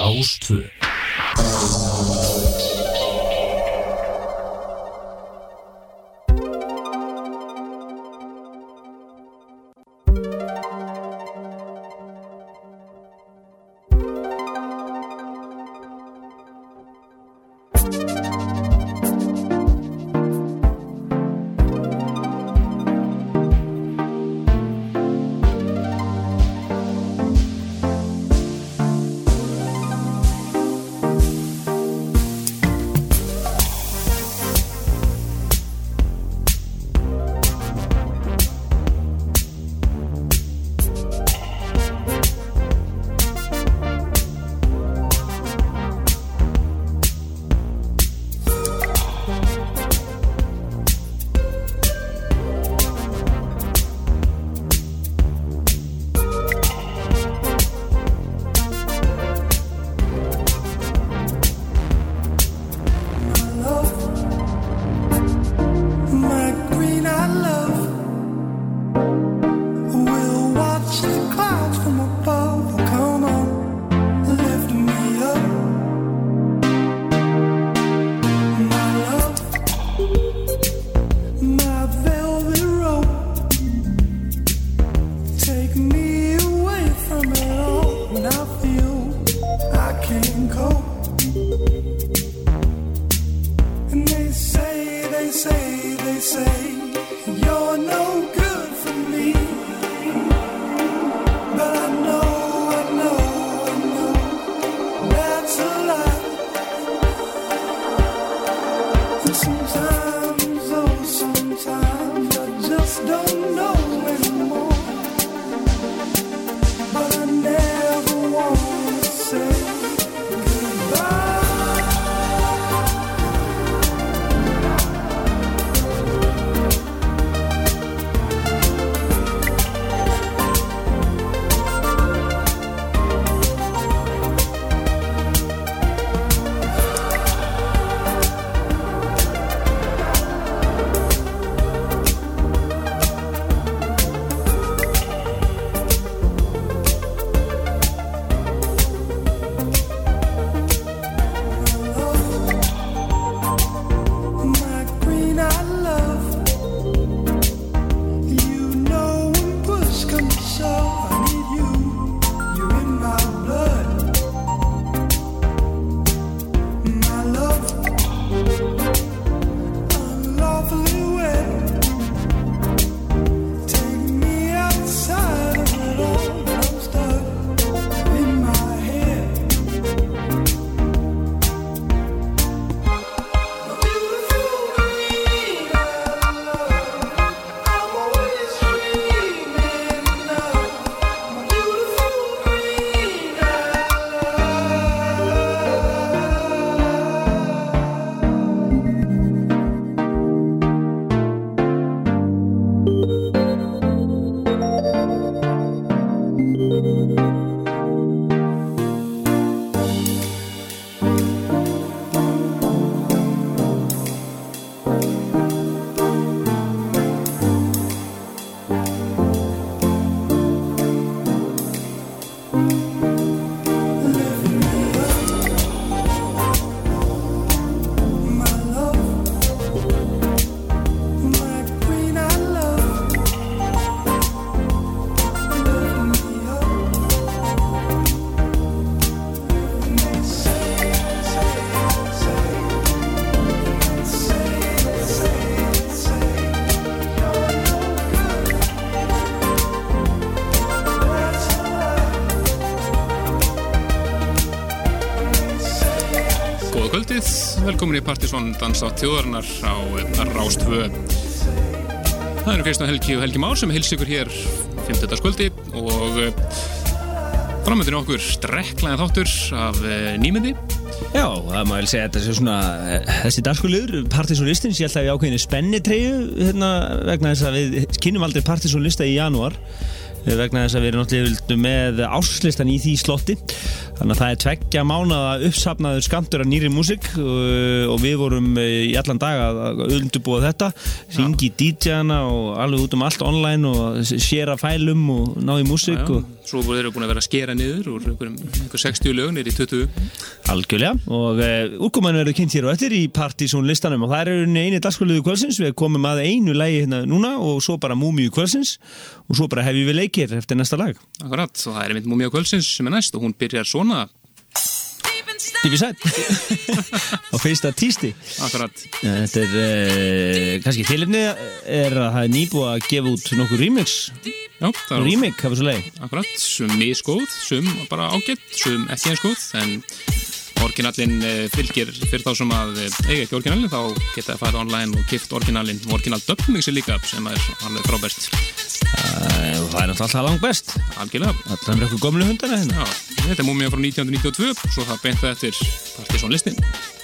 Rástvö dansa á þjóðarinnar á Rástvö Það eru Kristján Helgi og Helgi Már sem hilsi ykkur hér 50. skvöldi og framöndinu okkur strekklæðan þáttur af eh, nýmyndi Já, það má vel segja að þetta sé svona eh, þessi dagskulegur, partysónlistin sé alltaf í ákveðinni spennitreyju hérna, vegna þess að við kynum aldrei partysónlista í janúar vegna þess að við erum náttúrulega með áslistan í því slotti þannig að það er tveggja mánada uppsafnaður skamtur af nýri músik og, og við vorum í allan dag að undurbúa þetta. Ringi DJ-ana og alveg út um allt online og séra fælum og ná í músik og Svo voru þeir búin að vera að skera niður úr einhver 60 lögnir í 20 Algjörlega. Og uh, útkoman verður kynnt hér og eftir í Partizón listanum. Og það er einu dagskóliðu kvölsins við komum að einu lægi hérna núna og svo bara múmiu kvölsins og svo bara hefjum við leikir eftir næsta lag. Akkurat, og það er mynd Múmia Kvölsins sem er næst og hún byrjar svona Divi sætt á fyrsta tísti. Akkurat, Þetta er uh, kannski tilifni er að það er nýbúið að gefa út nokkur remix. Já, remake hafa svo leið Akkurat, sum misgóð, sum bara ágætt, sum ekki eins góð en orginallin eh, fylgir fyrir þá sem að eh, eiga ekki orginallin þá geta það farið online og kipt orginallin og original dubmixi líka sem er alveg frábært. Uh, það er alltaf langt best. Algjörlega. Það er eitthvað gömlu hundana hérna. Já, þetta er múmia frá 1992 svo það beinta eftir Partiðsson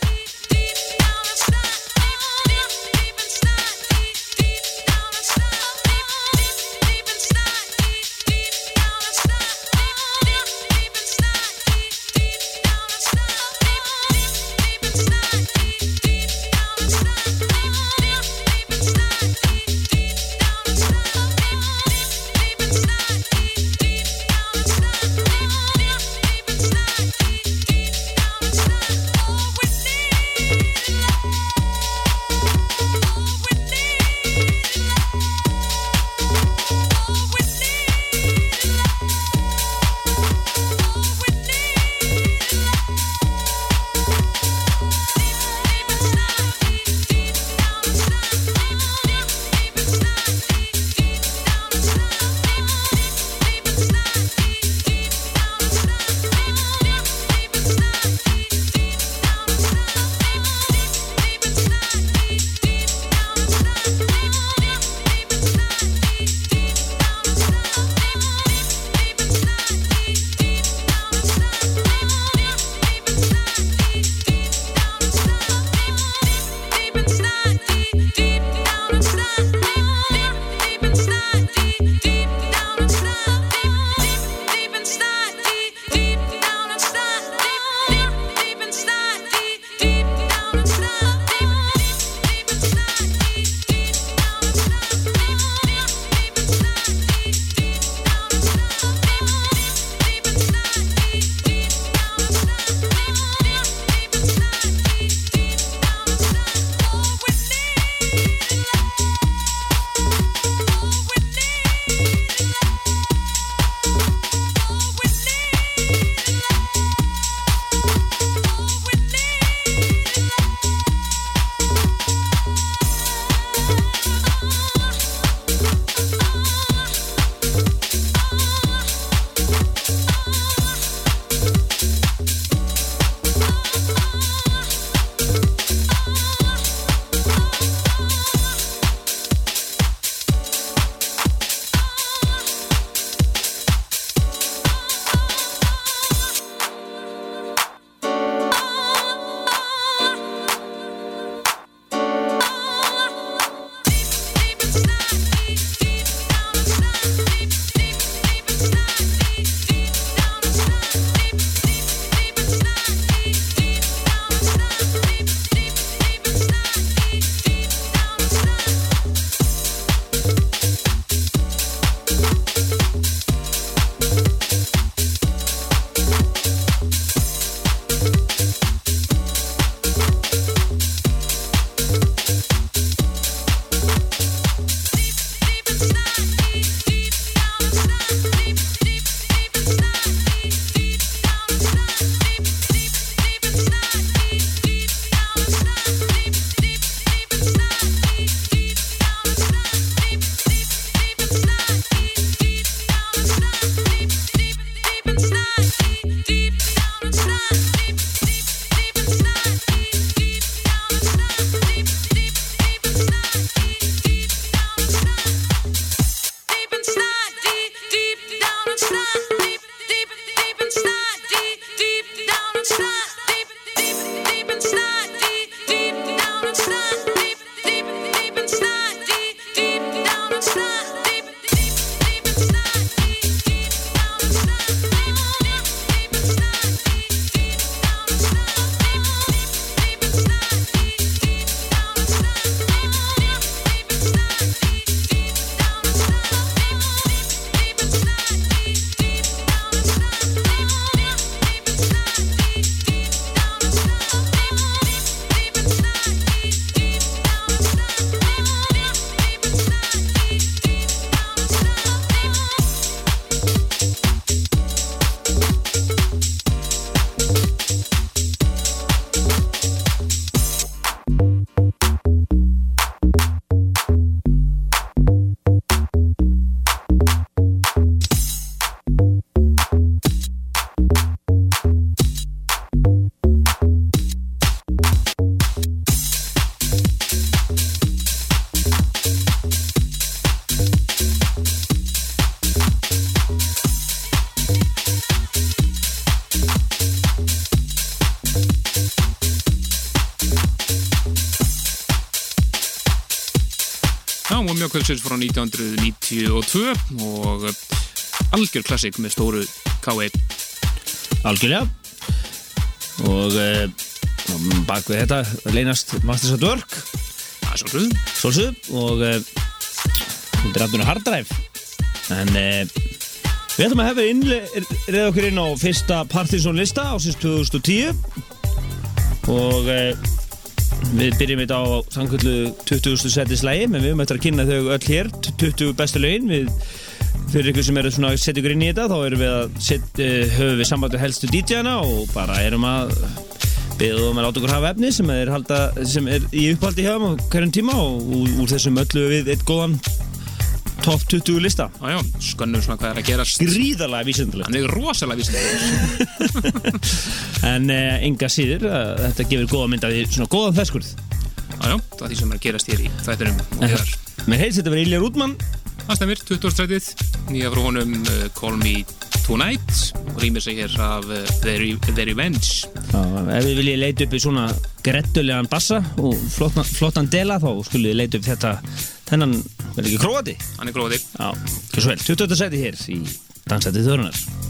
lögkvöldsins frá 1992 og algjör klassik með stóru K.E. Algjörlega. Og uh, bak við þetta leynast Masters at Work. Solsug og uh, þetta er aftur Hard Drive. En uh, við ætlum að hefa innreið okkur inn á fyrsta Partisan lista ásins 2010 og við byrjum þetta á samkvöldu 20. setis lægi menn við höfum eftir að kynna þau öll hér 20 bestu lögin við fyrir ykkur sem eru svona að setja ykkur inn í þetta þá uh, höfum við við helstu DJ-ana og bara erum að beða um að láta okkur hafa efni sem er, halda, sem er í upphaldi hjá hverjum tíma og úr þessum öllu við eitt góðan top 20 lista já, skönnum svona hvað er að gerast. gríðarlega vísindilegt Hann er rosalega vísindur. en uh, enga síður uh, þetta gefur góða mynd að því svona góðan feskurð Já, já, það er því sem er að gerast hér í hér. mér heils þetta verið Ilja Rútmann Það stemmir, 2030, nýja frá honum uh, Call Me Tonight og rýmir sig hér af uh, The, The Revenge. Já, ef við viljið leita upp í svona grettulegan bassa og flottan, flottan dela þá skulle þið leita upp þetta þennan, verður ekki króati? Hann er gróði. Já, ekki svo vel, 20. seti hér í Dansæti Þörunar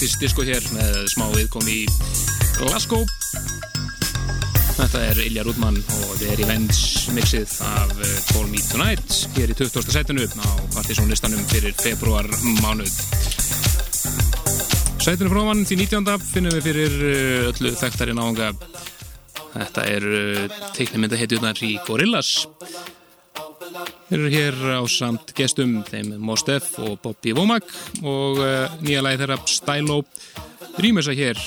kroatist disko hér með smá viðkom í Glasgow Þetta er Ilja Rúdmann og þið er í Vents mixið af eh, Call Me Tonight hér í 20. setinu á partysónlistanum fyrir februar mánuð Sætinu frá mann því 19. finnum við fyrir eh, öllu þekktari náðunga Þetta er teiknumynda heitjurnar í Gorillaz Þeir eru hér á samt gestum þeim Mostef og Bobby Womack og uh, nýja lagi þeirra Stylo rýmur sig hér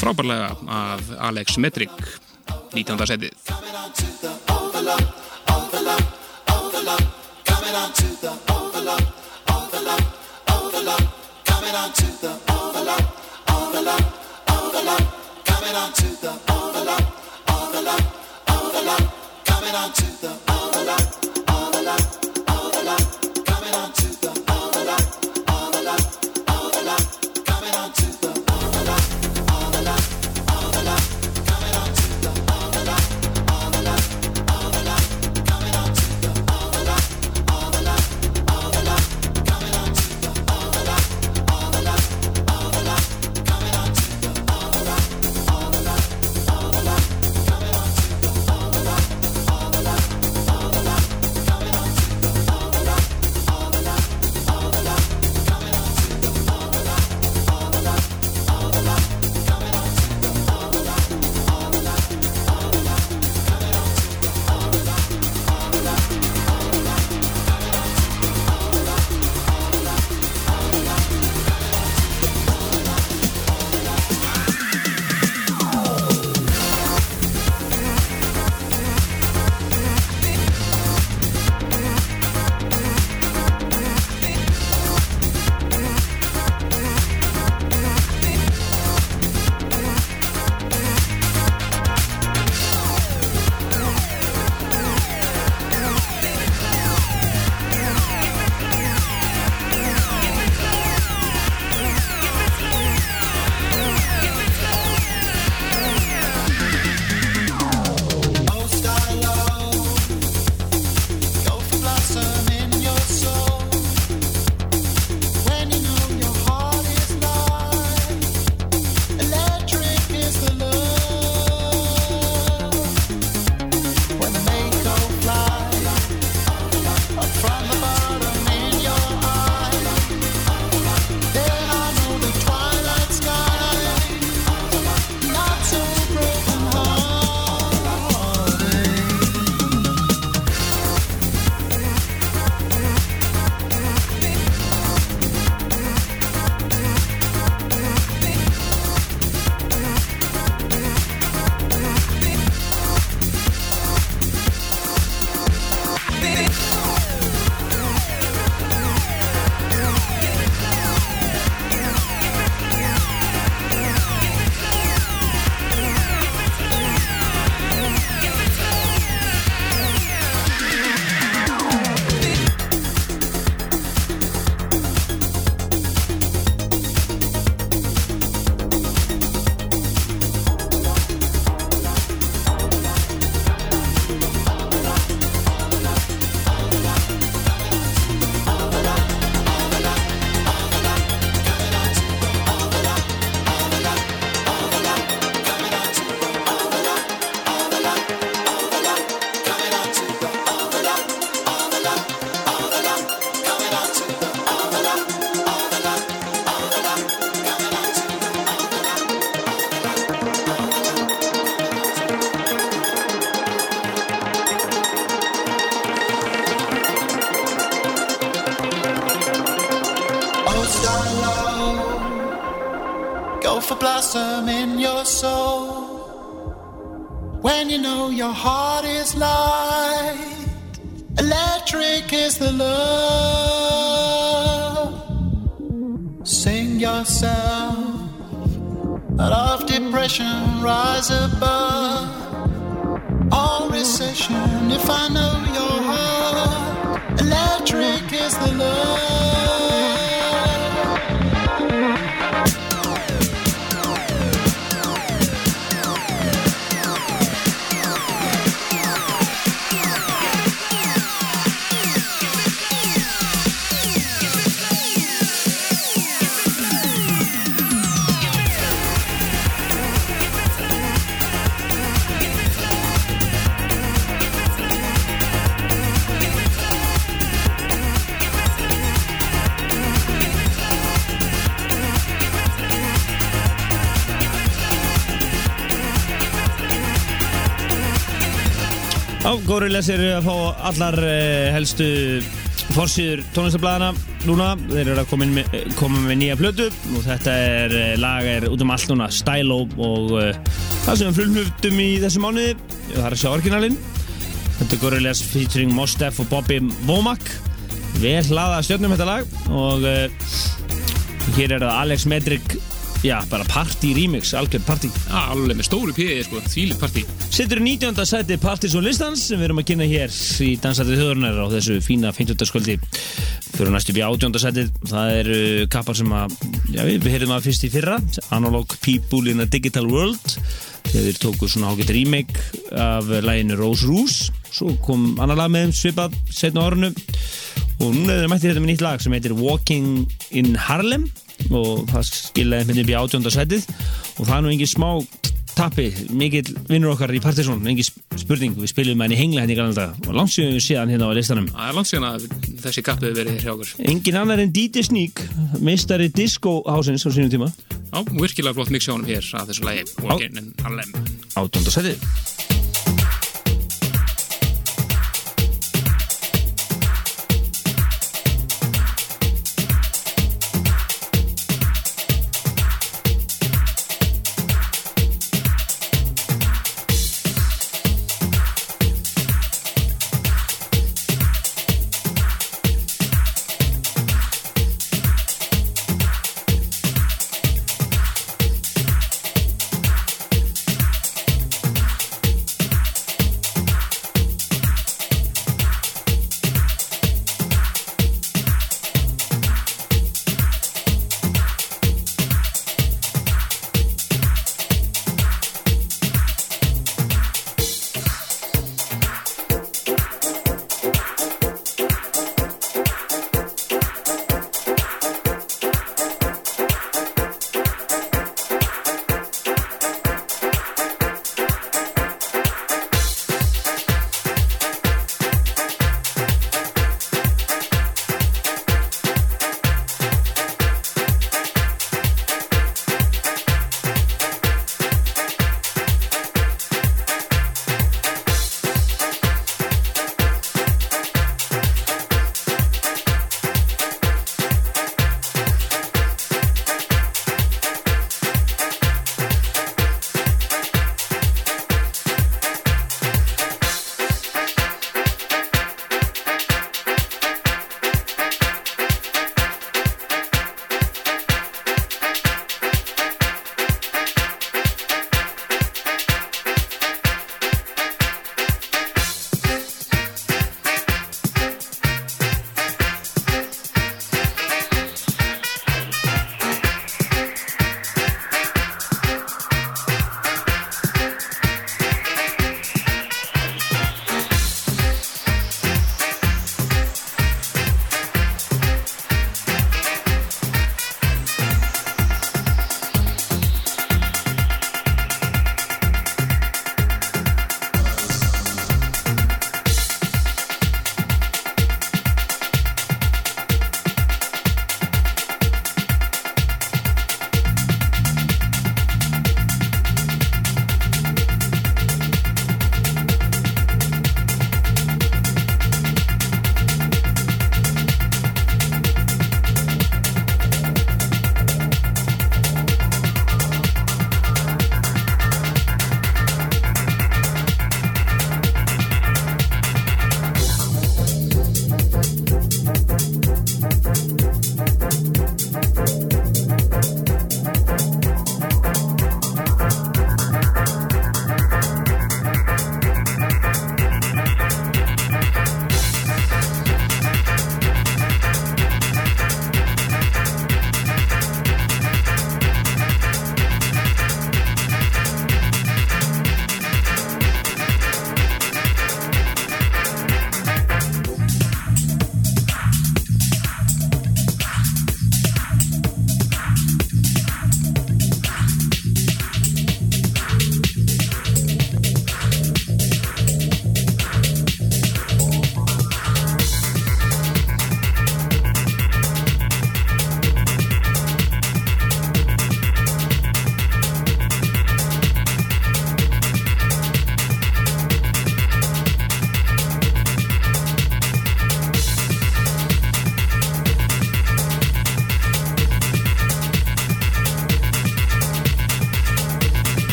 frábærlega af Alex Metric 19. setið Go Gorillaz eru að fá allar uh, helstu forsýður tónlistablaðana núna. Þeir eru að koma, með, koma með nýja plötu og þetta er uh, lag er út um allt núna, Stylo og það sem við frumhlutum í þessu mánuði. Það er að sjá orginalinn. Þetta er Gorillaz featuring Mos Def og Bobby Womack. Vel hlaða stjórnum þetta lag og hér er það Alex Medrick, já bara party remix, algjörð party. Alveg með stóru píði, sko, þvílið partí. Sittur í 19. sæti Parties on listans sem við erum að kynna hér í Dansætið þjóðurnar á þessu fína 50. skvöldi fyrir næstu í 18. sætið það eru kappar sem að já, við heyrðum að fyrst í fyrra Analog People in a Digital World þeir tóku svona ágætt remake af læginu Rose Roos svo kom annar lag með þeim svipað setna árunu og núna er þeir mætti þetta með nýtt lag sem heitir Walking in Harlem og það skilaði með upp í 18. sætið og það er nú engin smá tappi, mikill vinnur okkar í Partiðsson, engin spurning, við spilum henni hengla henni í galanda og langt séum við síðan hérna á listanum. Það er langt síðan að þessi kappi hefur verið hjá okkur. Engin annar en DJ Sneak, meistari disco hásins á sínum tíma. Já, virkilega flott honum hér að þessu lagi, Walking in Harlem. Átjóndasætið.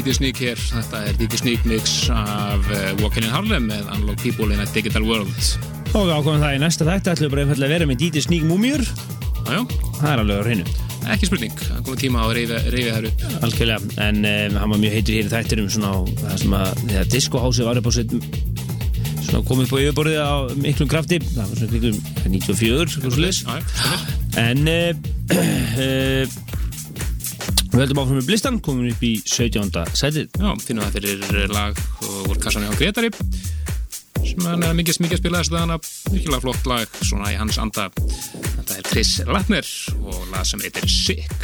DJ Sneak hér. Þetta er DJ Sneak mix af uh, Walking in Harlem með Unlock People in a Digital World. Og við ákvæmum það í næsta þætti ætlum við bara að vera með DJ Sneak Múmjur Jájá, Það er alveg á hreinu ekki spurning. Það komið tíma á að reyfi þær upp. Algjörlega, en um, hann var mjög heitur hér í þættinum svona á það sem að þegar diskohási var upp á sitt svona komið upp á yfirborðið á miklum krafti það var svona kringum 94 svona svoleiðis. Já, já, stemmer. en uh, uh, við höldum áfram með blistan komum upp í 17. sætið. Já, finnum það fyrir lag og voru kassan hjá Gretari sem hann er mikið smikið að spila þess að hann virkilega flott lag svona í hans anda. Þetta er Chris Lattner og lag sem heitir Sick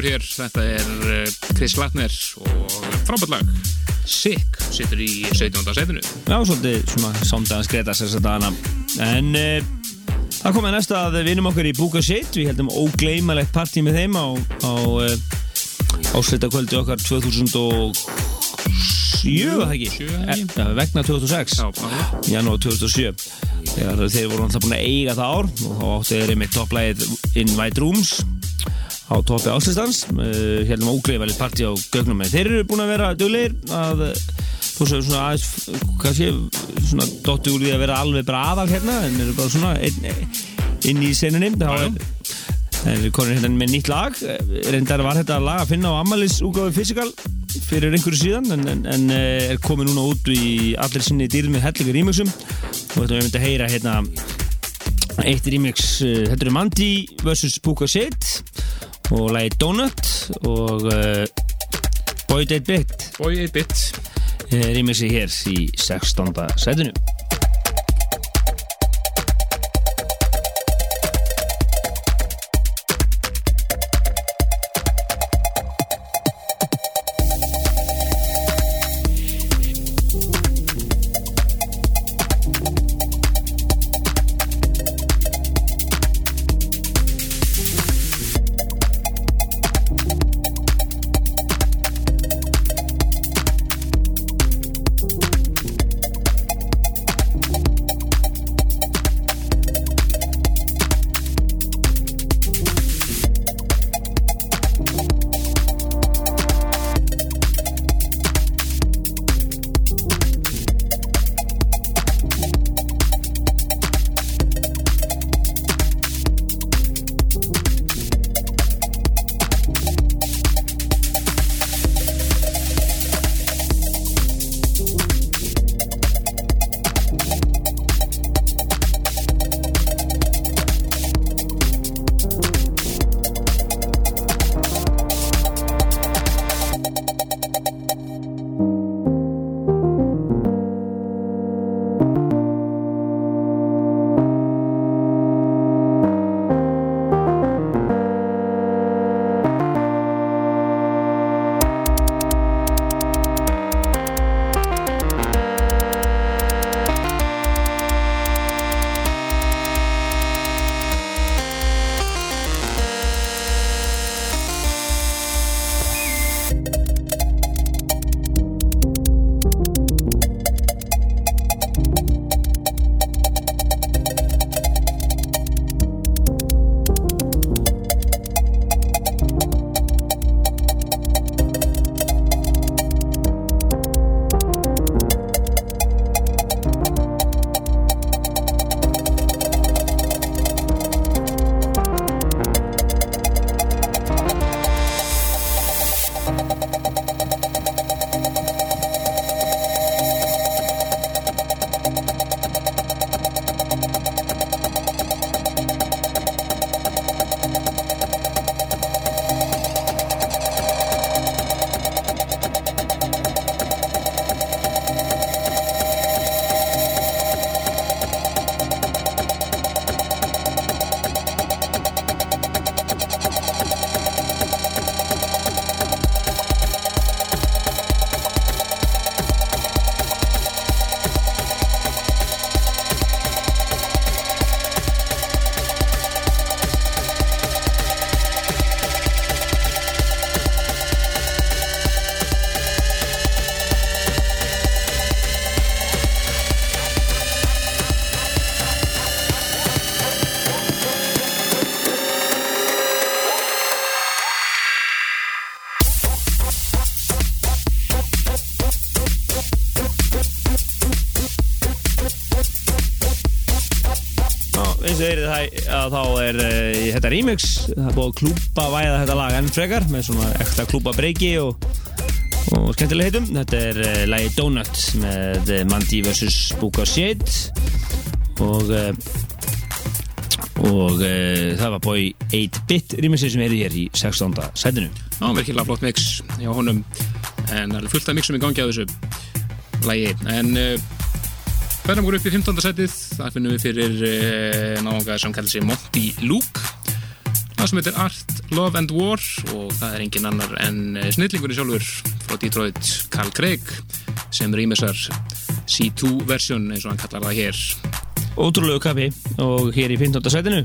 klúpur hér. Þetta er eh, Chris Latner og frábært lag. Sick, sittur í 17. setinu Já, svolítið svona samdagan skreita sér þetta hana En uh, það komið næsta að við vinnum okkur í Búka Shit. Við heldum ógleymalegt partí með þeim á, á uh, áslita okkar 2007, það ekki? Ja, vegna 2006 Já, já. janúar 2007 þegar þeir voru alltaf búin að eiga það ár og þá áttu þeir einmitt topplægið In White Rooms á toppi áslistans uh, hérna ógreifalit partí á gögnum. Þeir eru búin að vera duglegir að uh, þú svo svona aðeins kannski svona dottu úr því að vera alveg bara aðal hérna en eru bara svona inn, inn í seninni já. er konum hérna með nýtt lag. Reyndar var þetta lag að finna á Amalis úgáfi Physical fyrir einhverju síðan en, en, en eh, er komið núna út í allir sinni dýrð með hellingur remixum. Og þetta við myndum að heyra hérna eitt eh, þetta eru Mandy vs. Puka Shit og lagi Donut og uh, Boy Date Bit Boy 8-bit eh, remixi hér í 16. setinu það að þá er uh, þetta remix, það er búið að klúpa væða þetta lag enn frekar með svona ekta klúpa breyki og, og skemmtileg heitum. Þetta er uh, lagi Donut með uh, Mandy vs. Book of Shade og uh, og uh, það var búið 8-bit remixið sem er hér í 16. sætinu. Já, virkilega flott mix hjá honum en það er fullt af mixum í gangi á þessu lægi en hverjum voru upp í 15. setið það finnum við fyrir uh, náðunga sem kallar sig Monty Luke það sem heitir Art, Love and War og það er engin annar en eh, snillingurinn sjálfur frá Detroit, Carl Craig sem rýmisar C2 versjón eins og hann kallar það hér Ótrúlegu kapi og hér í 15. sætinu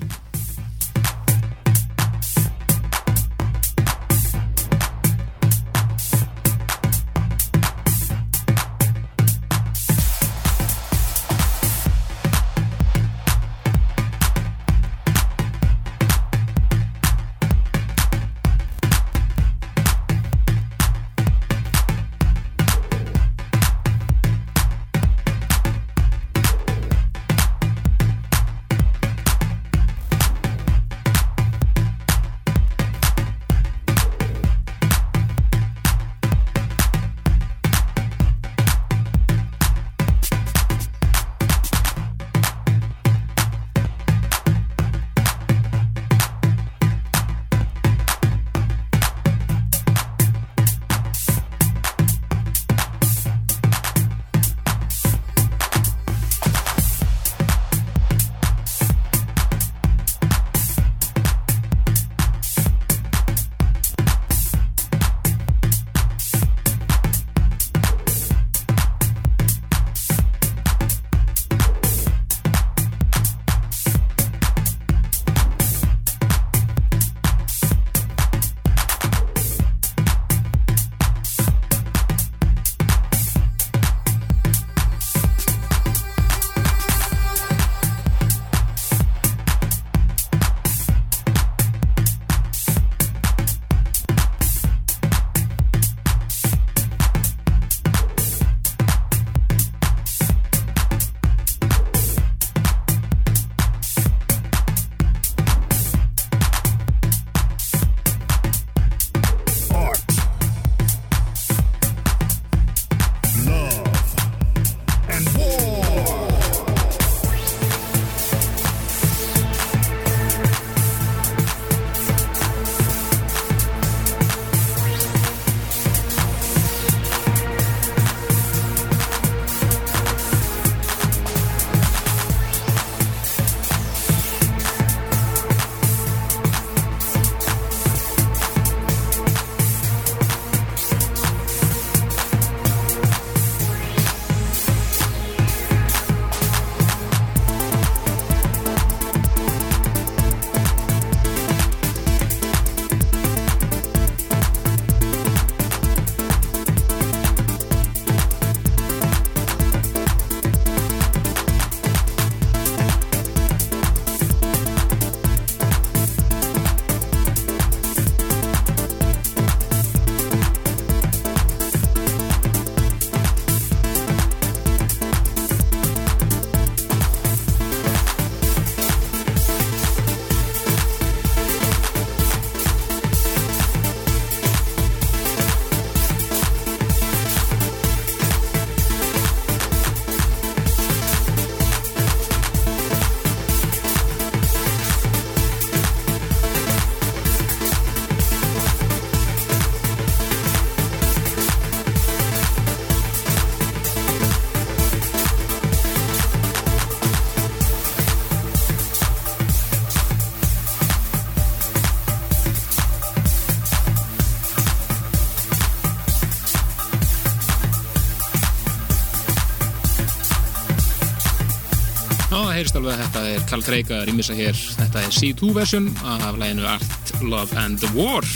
það heyrist alveg að þetta er Carl Craig að rýmisa hér. Þetta er C2 version af læginu Art, Love and War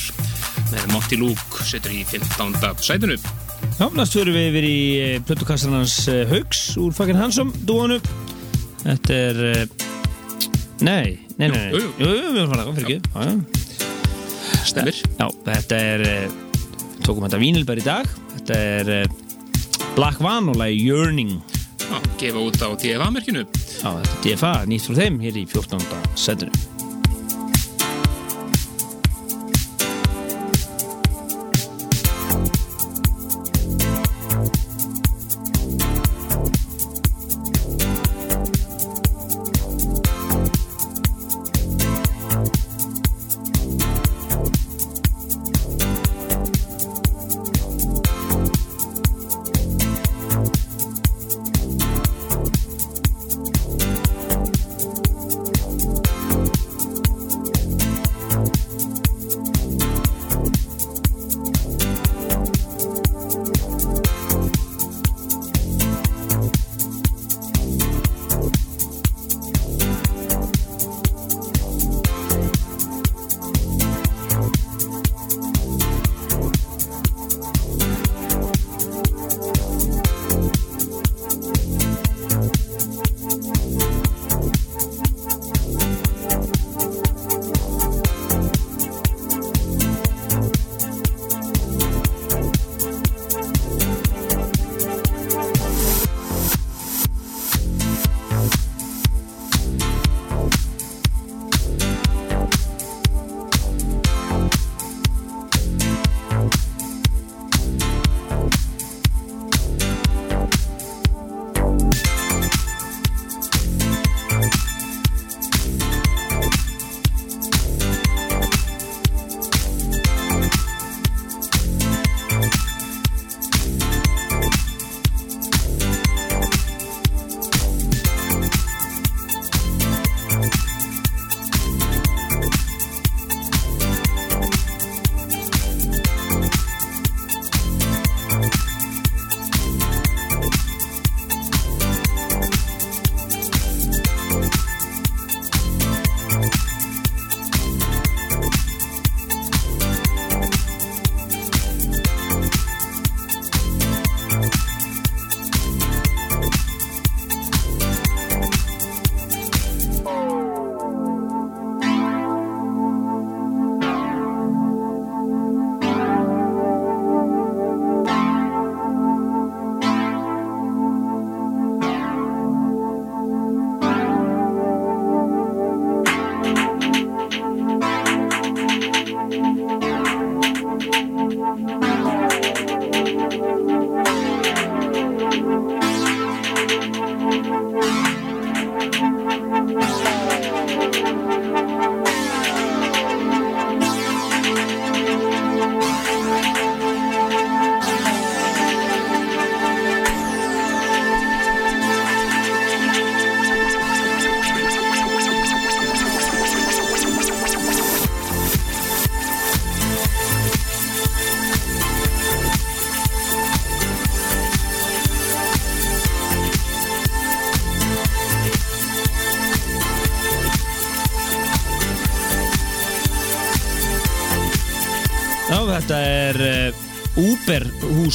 með Monty Luke setur í 15. sætinu. Já, næst fyrir við yfir í plötukassan hans eh, Hauks úr fucking Hansum dúanu Þetta er eh, Nei, nei, nei, nei. Jú, jú. jú, við erum farað, fyrir ekki Stemir. Já, þetta er eh, tókum þetta vínilbær í dag Þetta er eh, Black Van og lagi Yearning Já, gefa út á DFA-merkinu. Já, þetta er DFA, nýtt frá þeim hér í 14. setinu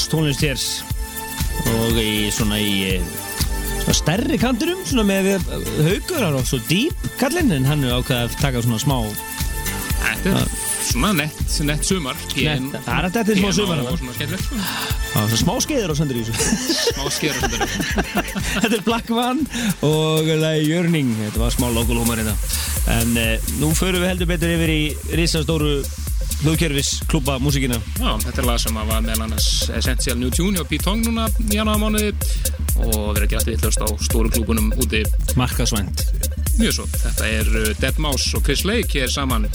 hús tónlistjers og í svona í svona stærri kantinum svona með uh, haugur og svo dýp kallinn en hann er ákveð að taka svona smá Þetta er svona nett, nett sumar. Nett, það er að þetta smá sumar, Og svona skemmtilegt sko. á, svona smá skeiður á sendur í þessu. Smá skera svona Þetta er Black Van og Jörning Þetta var smá lokalhúmar hérna. En uh, nú förum við heldur betur yfir í risastóru hlugkerfis klúpa músikina Já, þetta er lag sem að var meðal annars Essential New Tune hjá Pete Tong núna í janúar mánuði og verður gert villast á stóru klúbunum úti Markasvænt mjög svo. Þetta er uh, Dead Mouse og Chris Lake hér saman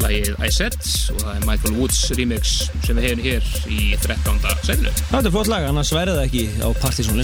lagið I Said og það er Michael Woods remix sem við hefum hér í 13. senu. Þetta er flott lag, annars væri það ekki á Partizón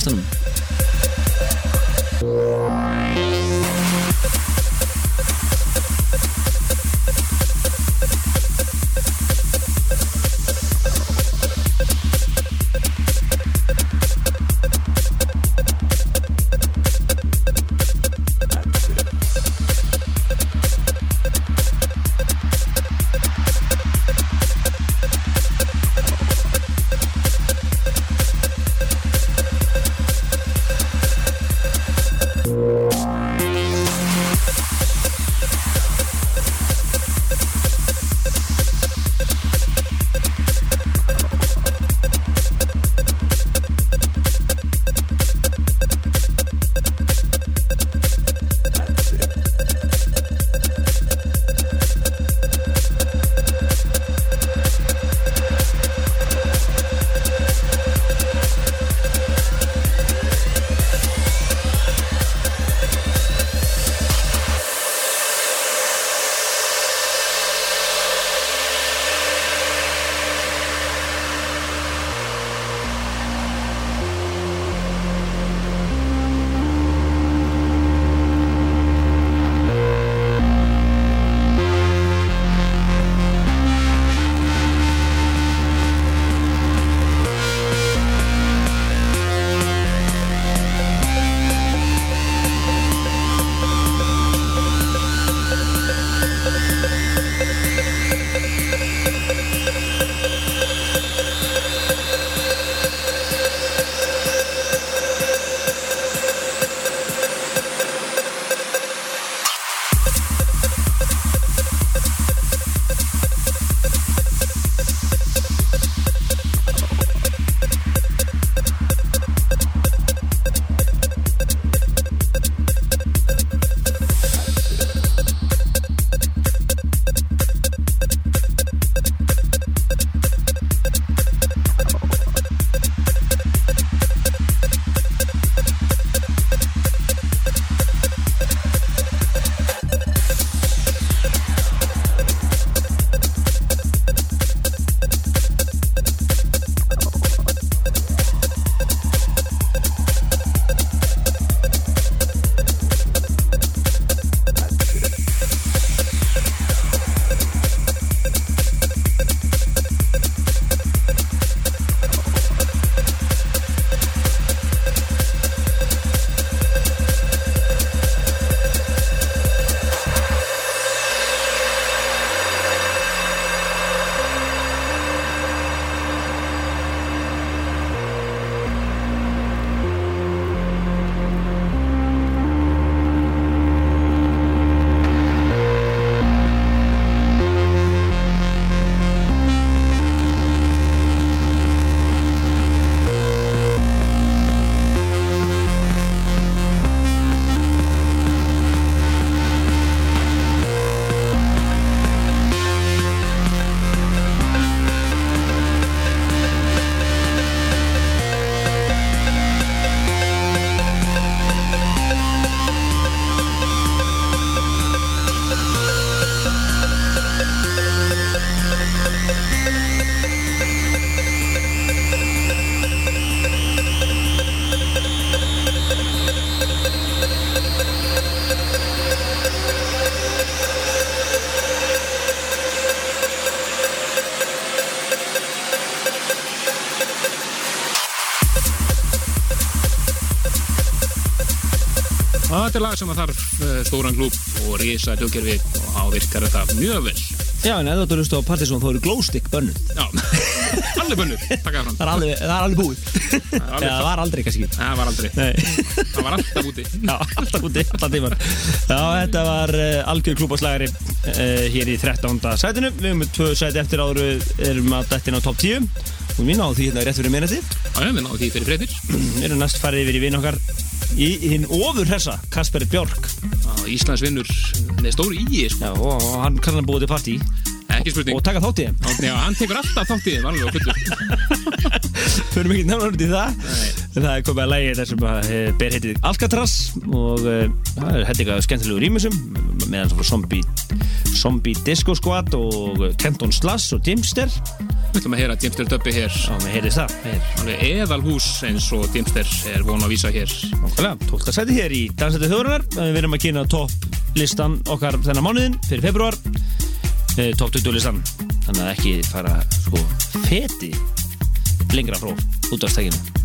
þetta er lag sem að þarf eh, stóran klúb og risa hljókerfi og þá virkar þetta mjög vel. Já, en ef þú hlusta á Partiðsson þá eru glowstick bönnuð. Já, allir bönnur, taka það fram. Það er alveg, búið. Það var aldrei kannski Það var aldrei, það var alltaf úti. Já, alltaf úti, alltaf tímar Já, þetta var uh, algjör klúbaslagari uh, hér í 13. sætinu. Við erum með tvö sæti eftir við erum að dættin á topp 10 og við náðum því hérna rétt fyrir Já, já, við náðum því fyrir Við erum í hinn ofur hressa, Kasper Björk. Íslands vinnur með stóri í sko. Já, og, og hann kann hann búið til partí. Ekki spurning. Og taka þátt í þeim. Já, hann tekur alltaf þátt í þeim, alveg á fullu. Förum ekki út í það. En það er komið að lægi þessum að eh, ber heitið Alcatraz og uh, það er hætti eitthvað skemmtilegu rýmisum meðan svona zombie, zombie Disco Squad og Kenton Slash og Dimster Við ætlum að heyra Dimster Dubbi hér. Já, með heyrðist það. Eðalhús eins og Dimster er von að vísa hér Nákvæmlega, 12. sæti hér í Dansæti þjóðurinnar Við erum að kynna topp listan okkar þennan mánuðin fyrir februar eh, Topp 20 listan Þannig að ekki fara sko feti lengra frá útvarstækinu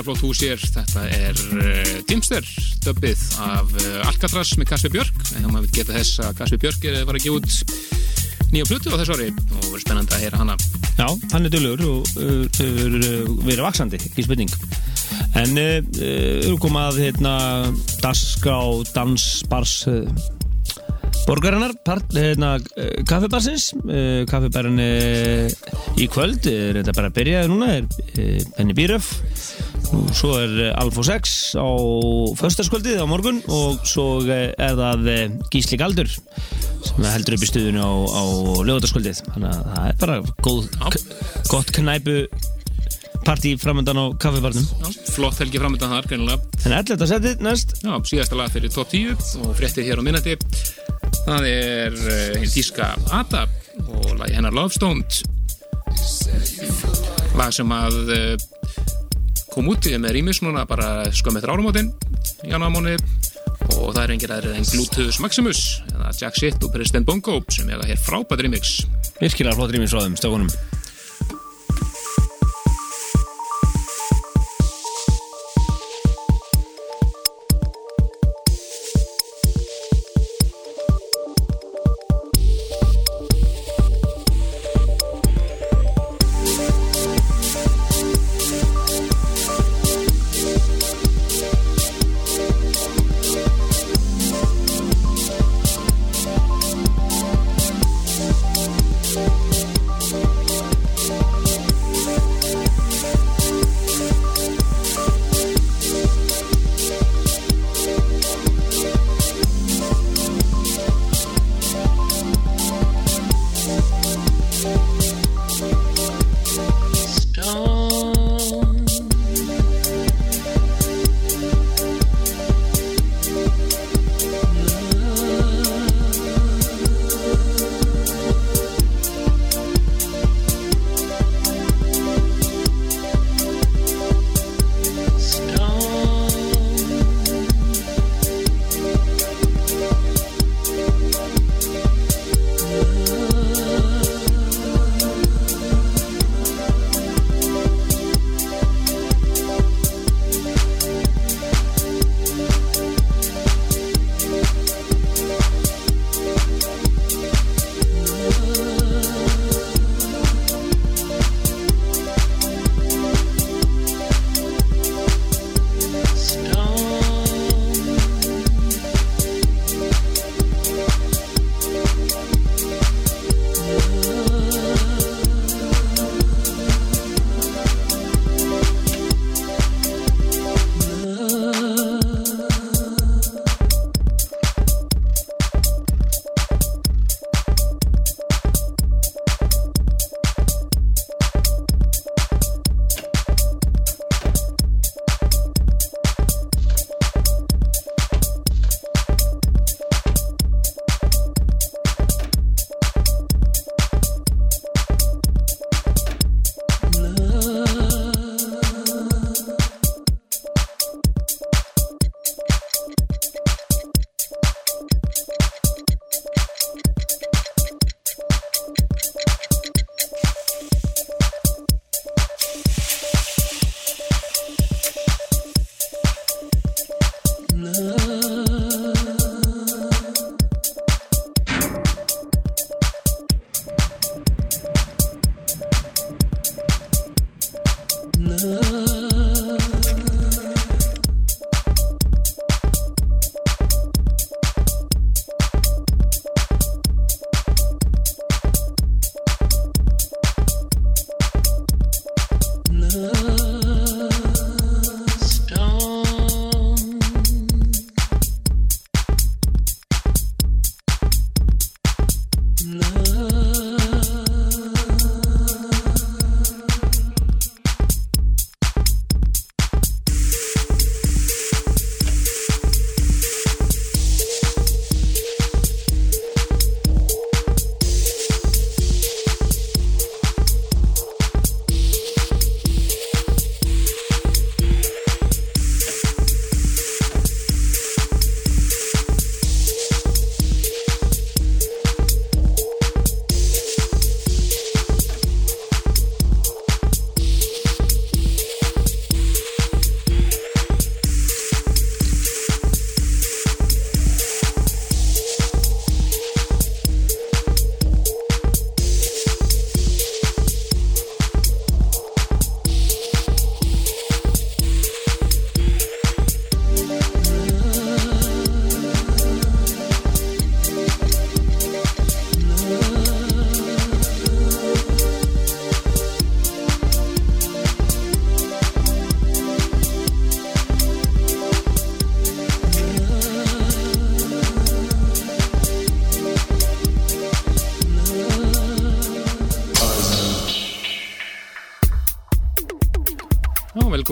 Virkilega flott hús hér. Þetta er uh, Timster döbbið af uh, Alcatraz með Kasper Björk. En maður vil geta þess að Kasper Björk er var gefa út nýja plötu á þessu ári og verður spennandi að heyra hana. Já, hann er dölur og uh, verið vaksandi, ekki spurning. En erum komað hérna daska og dansbars borgarinnar, hérna kaffibarsins. Kaffibarinn í kvöld, er þetta bara að byrja núna, er Benny Bíröf. Og Svo er uh, Alfo 6 á föstaskvöldið á morgun og svo uh, er það uh, Gísli Galdur sem heldur upp í stuðinu á, á lögutaskvöldið þannig að það er bara góð, gott knæpu partí framöndan á kaffibarnum flott helgi framöndan þar, greinilega. en 11. setið næst Já, síðasta lag fyrir top 10 og fréttir hér á minnati. Það er hinn tíska Ada og lagi hennar Love Stoned. Lag sem að kom út í með rýmis núna bara skömm eftir áramótin í janúarmáni og það er engir aðrið en Bluetooth Maximus eða Jack Shit og President Bongo sem er hér frábært remix. virkilega flott rýmis frá þeim stökunum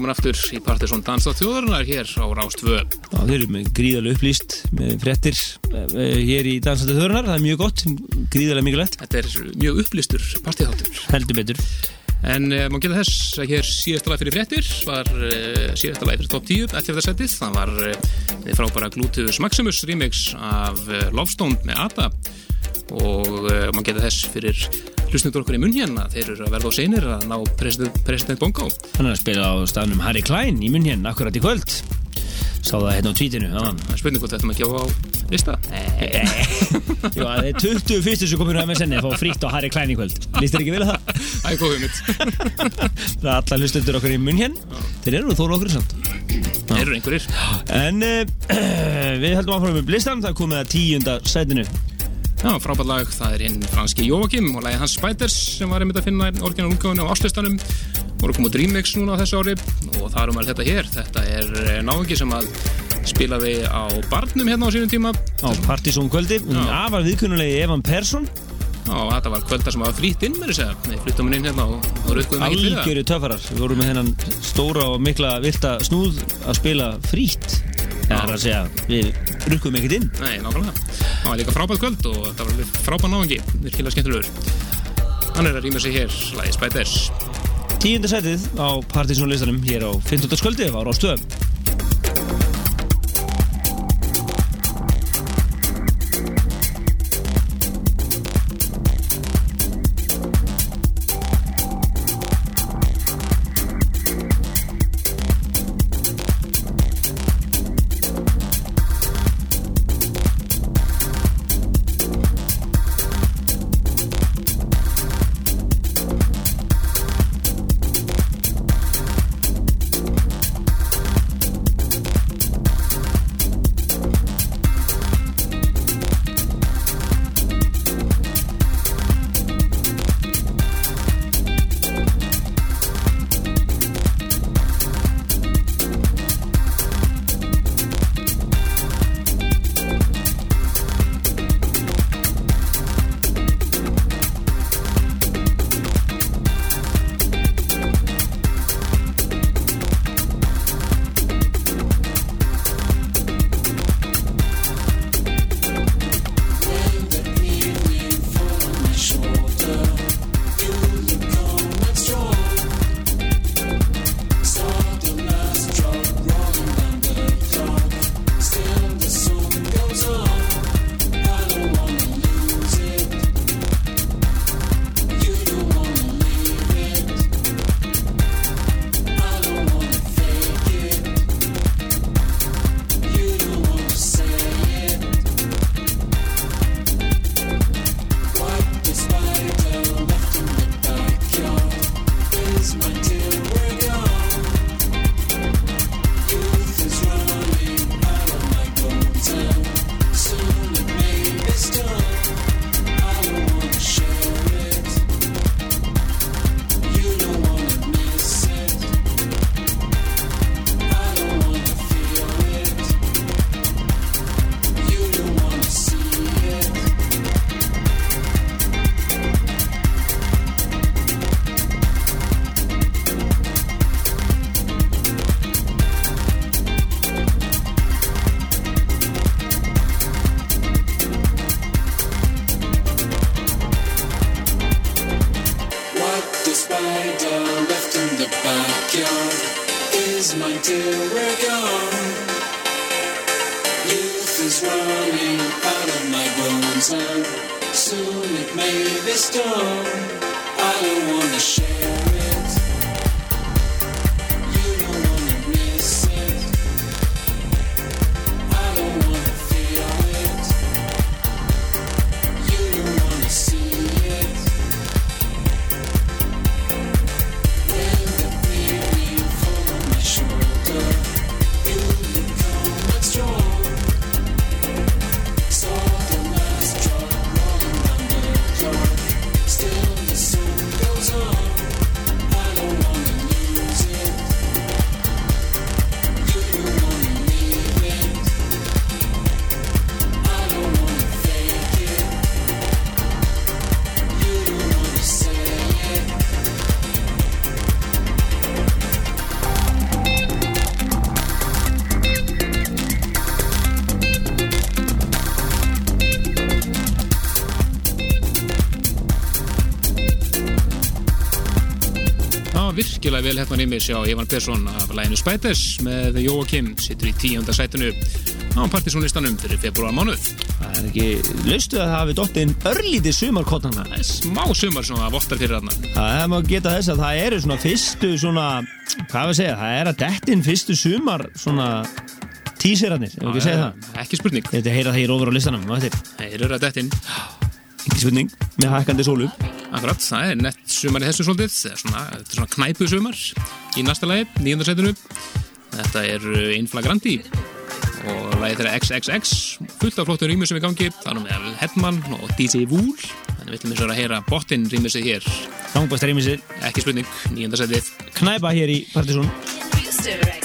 velkomin aftur í Partiðsson Dansa þjóðarinnar hér á Rástvö. Já, þeir eru með gríðarlega upplýst með fréttir eh, hér í dansandi þörnar, það er mjög gott, gríðarlega mikilvægt, Þetta er mjög upplýstur partíðáttur. heldur betur. En uh, maður geta þess að hér síðasta lag fyrir fréttir var uh, síðasta lag fyrir top 10 eftir þetta setið. Það var uh, frábæra Gluteus Maximus remix af uh, Love Stone með Ada og uh, maður geta þess fyrir hlustundur okkur í munn hérna. Þeir eru að verða á seinir að ná president, president Bongo. Hann er að spila á stafnum Harry Klein í munn hérna akkurat í kvöld. Sá það hérna á tvítinu, spurning hvort þetta maður ekki á lista. Já, það er 20 fyrstu sem komur á MSN að fá frítt á Harry Klein í kvöld. Lýst þér ekki vel að það? Það er góð hugmynd. Það er alla hlustundur okkur í munn hérna. Þeir eru þóru okkur samt. Þeir eru einhverjir. En uh, við heldum áfram með listan, það komið að tíunda sætinu. Já, frábært lag, það er hinn franski Jóakim og lagið hans Spiders sem var einmitt að finna orginal útgáðinu á áslistanum. Voru komið út remix núna á þessu ári og það er um að þetta hér. Þetta er eh, náðingi sem að spilaði á barnum hérna á sínum tíma. Á Partizón kvöldi, afar viðkunnulegi Evan Persson, og þetta var kvölda sem var frýtt inn með þess að við fluttum hann inn hérna og uppgöðum ekki fyrir það. Algjöru töffarar. Við vorum með þennan stóra og mikla vilta snúð að spila frítt. Það er að segja, við rukkum ekkert inn. Nei, nákvæmlega. Það var líka frábært kvöld og það var frábært náðingi, virkilega skemmtilegur Hann er að rýma sig hér, lagið Spiders Tíunda sætið á Partizón listanum hér á 15. kvöldi á Rástöðum. Vel hérna nýmis hjá Ivan Persson af læginu Spiders með Jóakim, sittur í tíunda sætinu á partysónlistanum fyrir februar mánuð. Það er ekki, laustu að það hafi dottið inn örlítið sumarkottana. Það er smá sumar sem það vottar fyrir þarna. Það er maður að geta þess að það eru svona fyrstu svona, hvað er að segja, það er að dettin fyrstu sumar svona tísirarnir, ef ekki segja það. Ekki spurning. Þetta heyra þeir ofur á listanum, Þeir eru að dett inn. ekki spurning, með hækkandi sólu. Akkurat, það er nett sumar í þessu svolítið. Það er svona, þetta er svona knæpu sumar í næsta lagi, nýjöndarsætinu. Þetta er uh, Inflagrandi og lagið þeirra XXX fullt af flottum rýmur sem er í gangi það er nú með Hedman og DJ Wool þannig við ætlum eins og að heyra bottin rýmur sig hér Langbæst reymisir, ekki spurning, nýjöndarsætið knæpa hér í Partizón.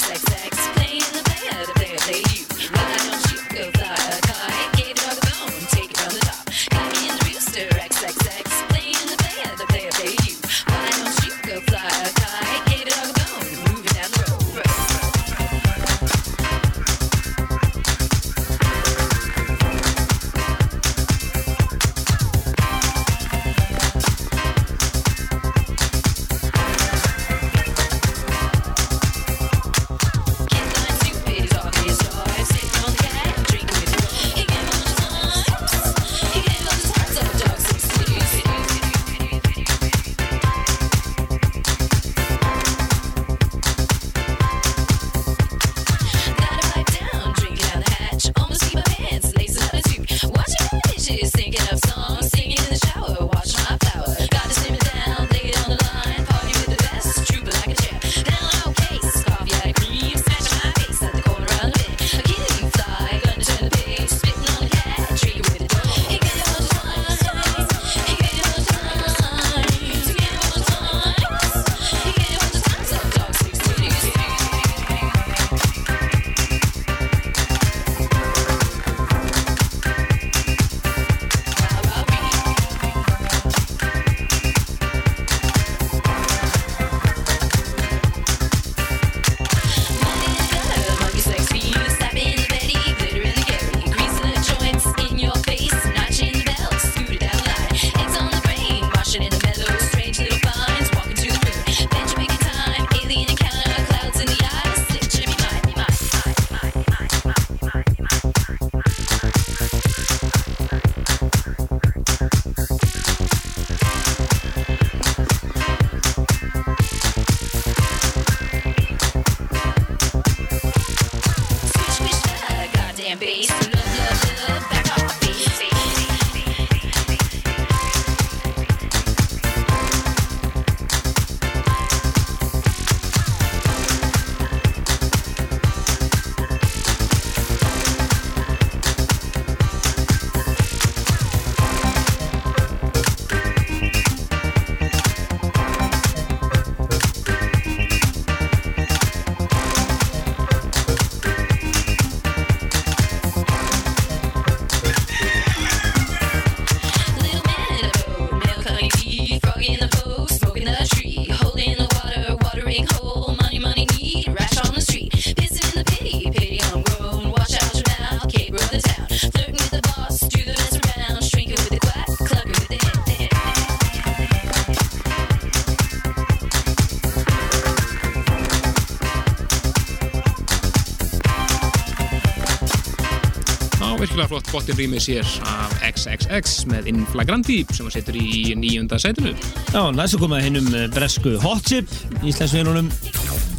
Á virkilega flott bottin rýmis hér af XXX með Inflagrandi sem að setur í nýjönda sætinu. Já, næstu komað hinn um bresku Hot Chip, Íslandsvinunum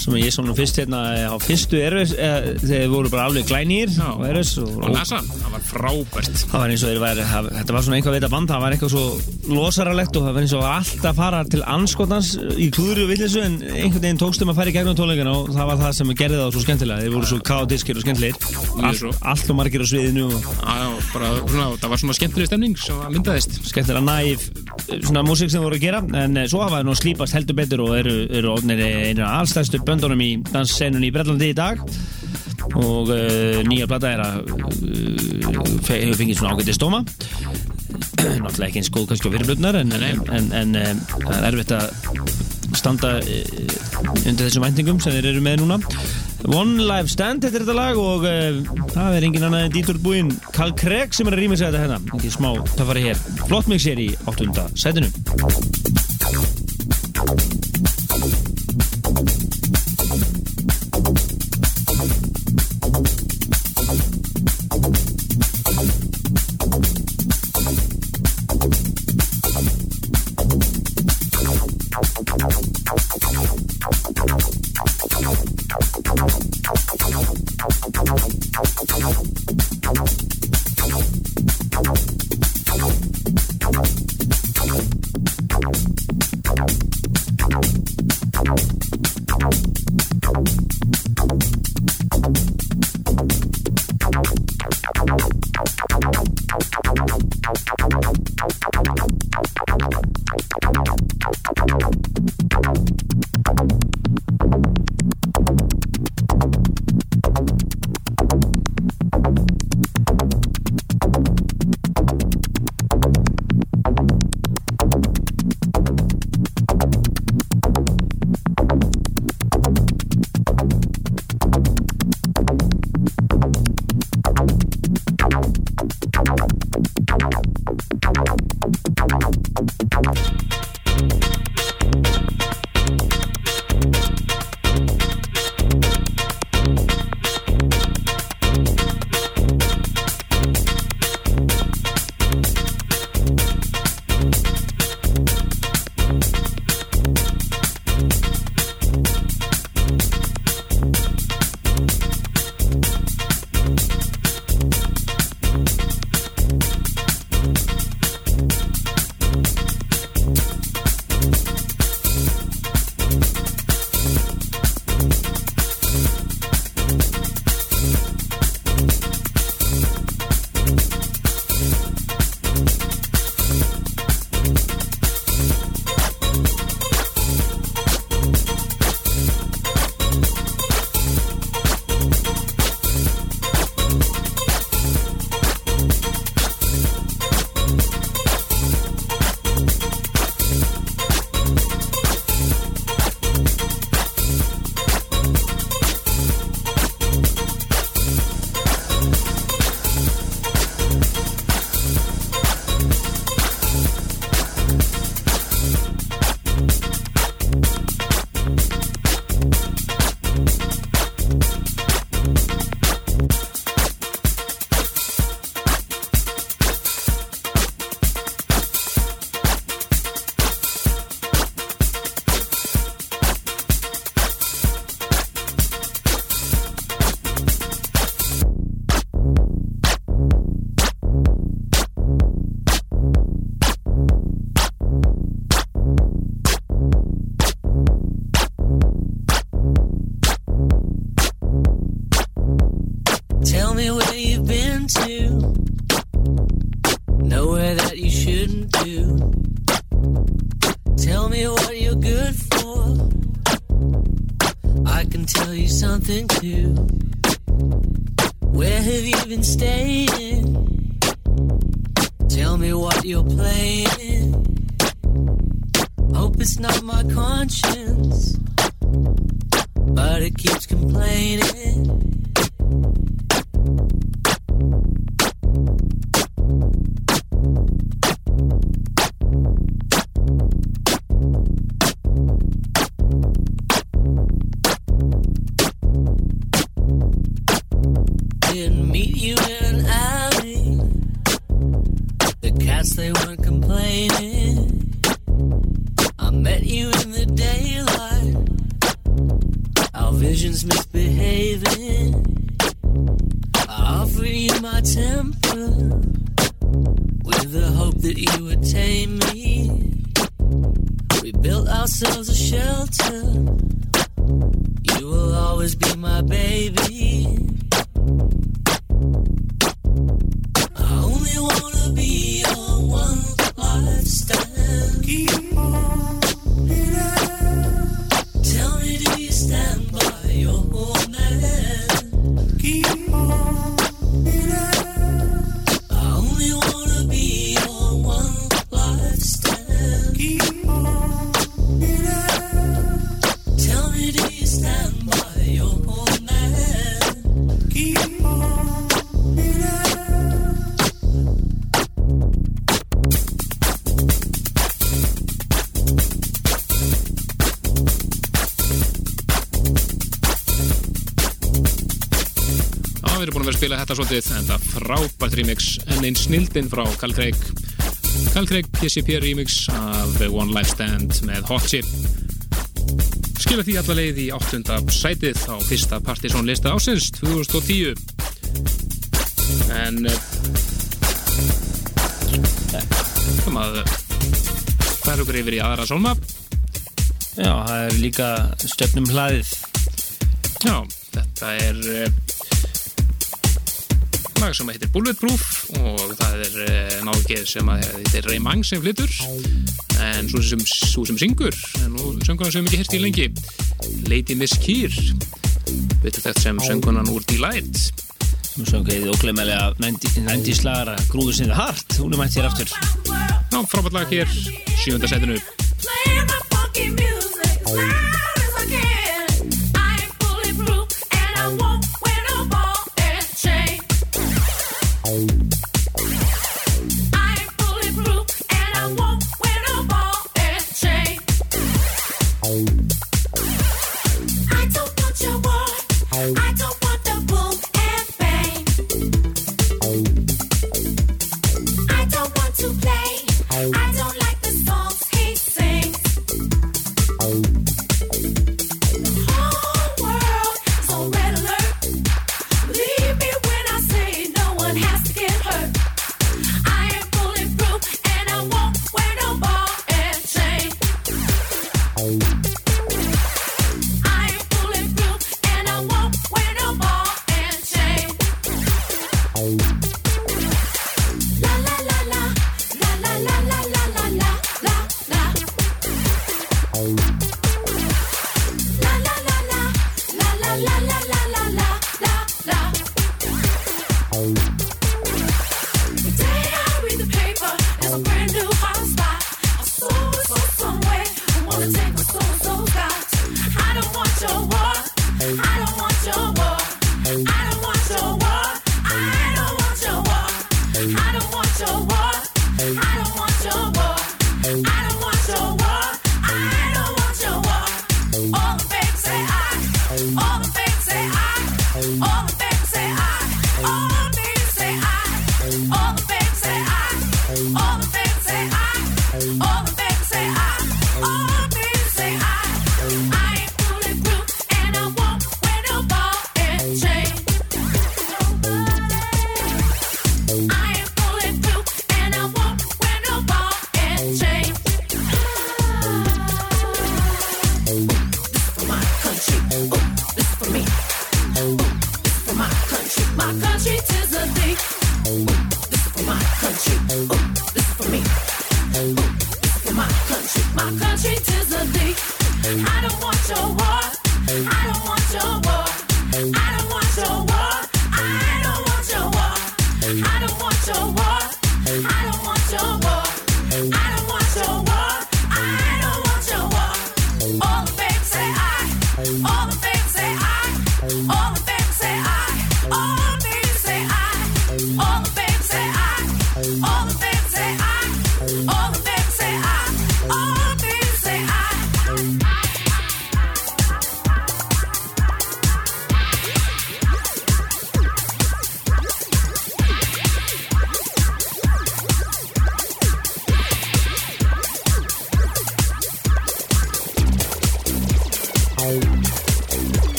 sem ég svo nú fyrst hérna á fyrstu erfis, eða, þeir voru bara alveg glænýr og erfis og, og NASA, það var frábært. Það var eins og þeir væri, það- þetta var svona einhvað veita band, það var eitthvað svo losaralegt og það var eins og allt að fara til anskotans í klúðri og villisu en einhvern veginn tókstum að fara í gegnum tónleikana og það var það sem gerði það svo skemmtilega, þeir voru svo kaotískir og skemmtilegir, Mjög allt, og margir á sviðinu og Já, bara, svona, það var svona skemmtileg stemning sem að myndaðist. Skemmtilega næf svona músík sem voru að gera en eh, svo hafa þeir nú slípast heldur betur og eru, eru ofnir einu af allstæðstu böndunum í danssenunni í Brellandi í dag. Og uh, nýja plata er að uh, hefur fengið svona ágætið stóma náttúrulega ekki eins góð kannski á fyrirblöðnar en, en, en, en um, það er erfitt að standa uh, undir þessum væntingum sem þeir eru með núna One Life Stand er þetta lag og uh, það er engin annað en Dítur Búinn. Karl Craig sem er að rýma sig þetta hérna. Ekki smá töffari hér. Flott mix hér í 8. sætinu spila þetta svolítið en það frábært remix en einn snildinn frá Carl Craig Carl Craig PCP remix af The One Life Stand með Hot Chip. Skilja því alla leið í 8. sætið á fyrsta partysón lista ásins 2010 en um að færa okkur yfir í aðra solma Já, það er líka stefnum hlaðið. Já, þetta er eh, lag sem heitir Bulletproof og það er eh, nákið sem að þetta er Ray Mang sem flyttur en svo sem, svo sem syngur en nú söngunar sem ekki hérst í lengi. Lady Miss Keir betur þetta sem söngunan úr D-Light Nú söngið þið oklemælega nændíslara grúðu sinni hart, hún er mætt hér aftur. Ná, frábært lag hér, 7. setinu.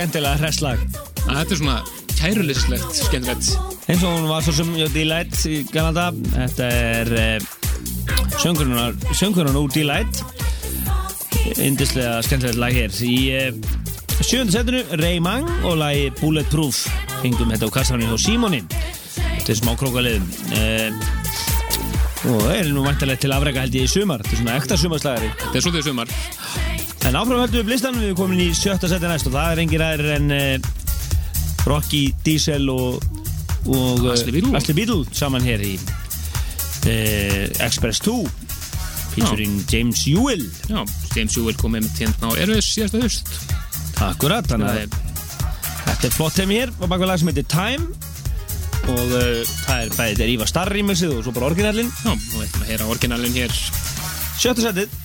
Skemmtilega hresslag. Þetta er svona kærulislegt, skemmtilegt. eins og hún var svo sem hjá D-Light í Kanada. Þetta er uh, söngurinn úr D-Light indislega skemmtilegt lag hér. Í uh, sjönda setinu Ray Mang og lagi Bulletproof. Fengum þetta á kassanum hjá Simoni. Þetta er smá krókaliðum og það er nú vantarlega til afrega held ég í sumar. Þetta er svona ekta sumarslagari. Þetta er svolítið sumar. En áfram höldum við listan, við erum komin í sjötta seti næst og það er engin aðeir en uh, Rocky, Diesel og, og Beedle. Ashley Beedle saman hér í uh, Express 2 featuring James Ewell Já, James Jewell kom með hérna á Erfis síðasta haust. Akkurat, þannig að þetta er flott heim hér og baka lag sem heitir Time og uh, það er bæðið þetta er Ívar Starr remixið og svo bara orginallin Já, og við ætlum að heyra orginalin hér. Sjötta setið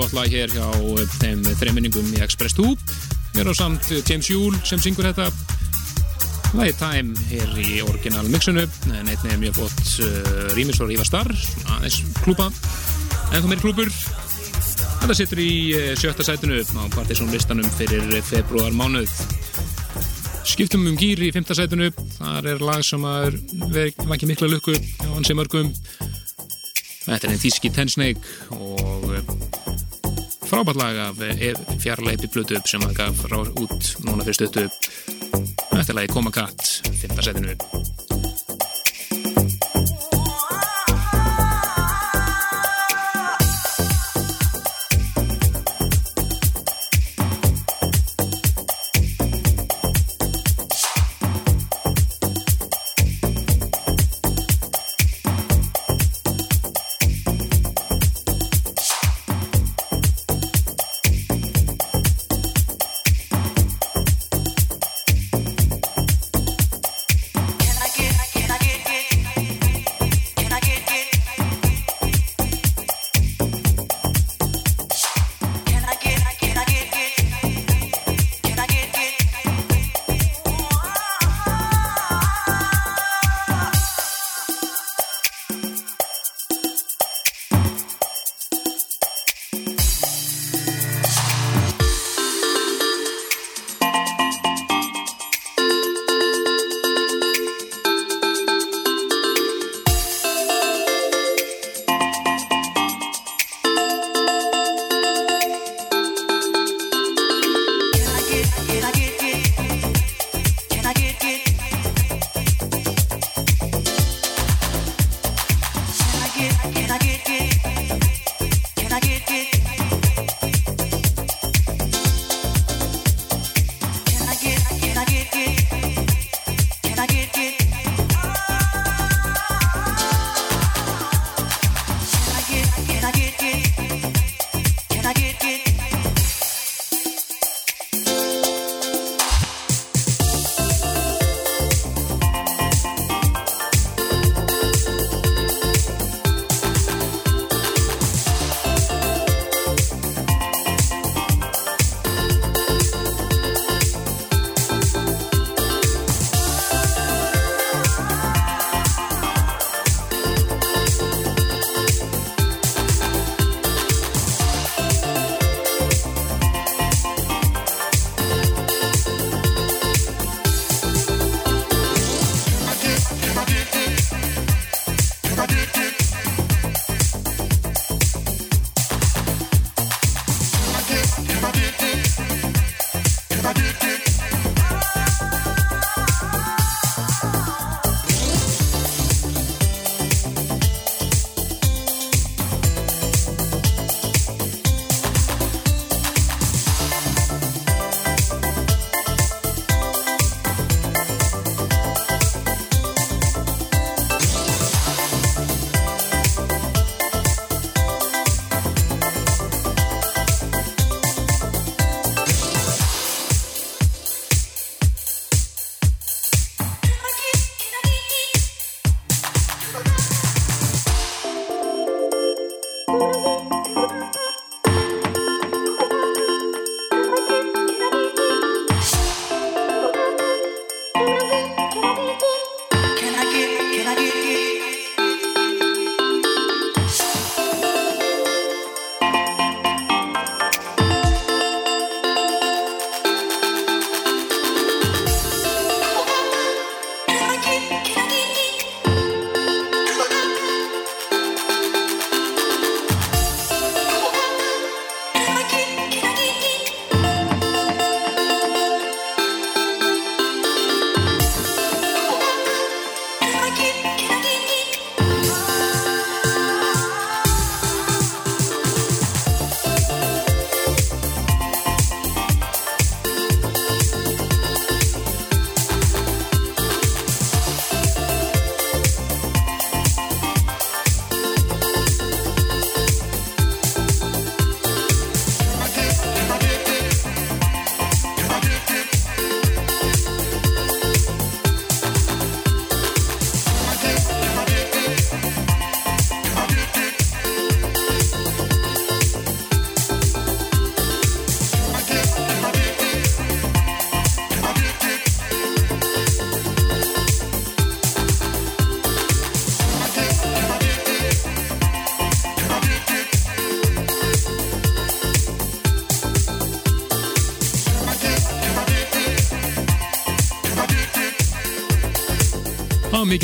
flott lag hér hjá eh, þeim þreiminningum í Express 2 mér á samt eh, James Jule sem syngur þetta. Lagi Time hér í orginal mixunu en einnig er mjög flott uh, rýmis og rífa starr aðeins klúpa en þú meiri klúpur þetta situr í sjötta sætinu á Partiðsson listanum fyrir februar mánuð skiptum um gýr í fymta sætinu þar er lag sem að vekja mikla lukku hjá hansi mörgum. Þetta er einn þíski Tensnake og frábært lag af fjarlæpi blötu sem að gaf út núna fyrir stöttu Þetta er lagi Koma Katt, 5. setinu.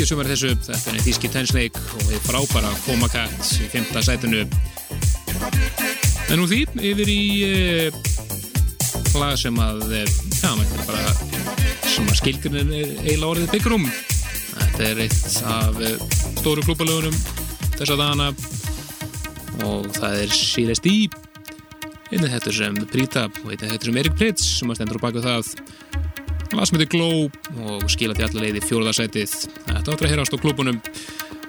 Mikið sumar þessu, þetta er þíski Tensnake og þið frábæra Coma Cat í 5. sætinu. En úr því yfir í uh, lag sem að, uh, já, maður er bara svona skilgrunin er eiginlega orðið Room. Þetta er eitt af stóru klúbalögunum þessa dagana og það er Sirius D einnig þetta sem Prita og einnig þetta sem Erik Pritz sem að stendur á baku það lag sem heitir Glow og skila til allar leið í fjóruðarsætið þetta áttur að heyrast á klúbunum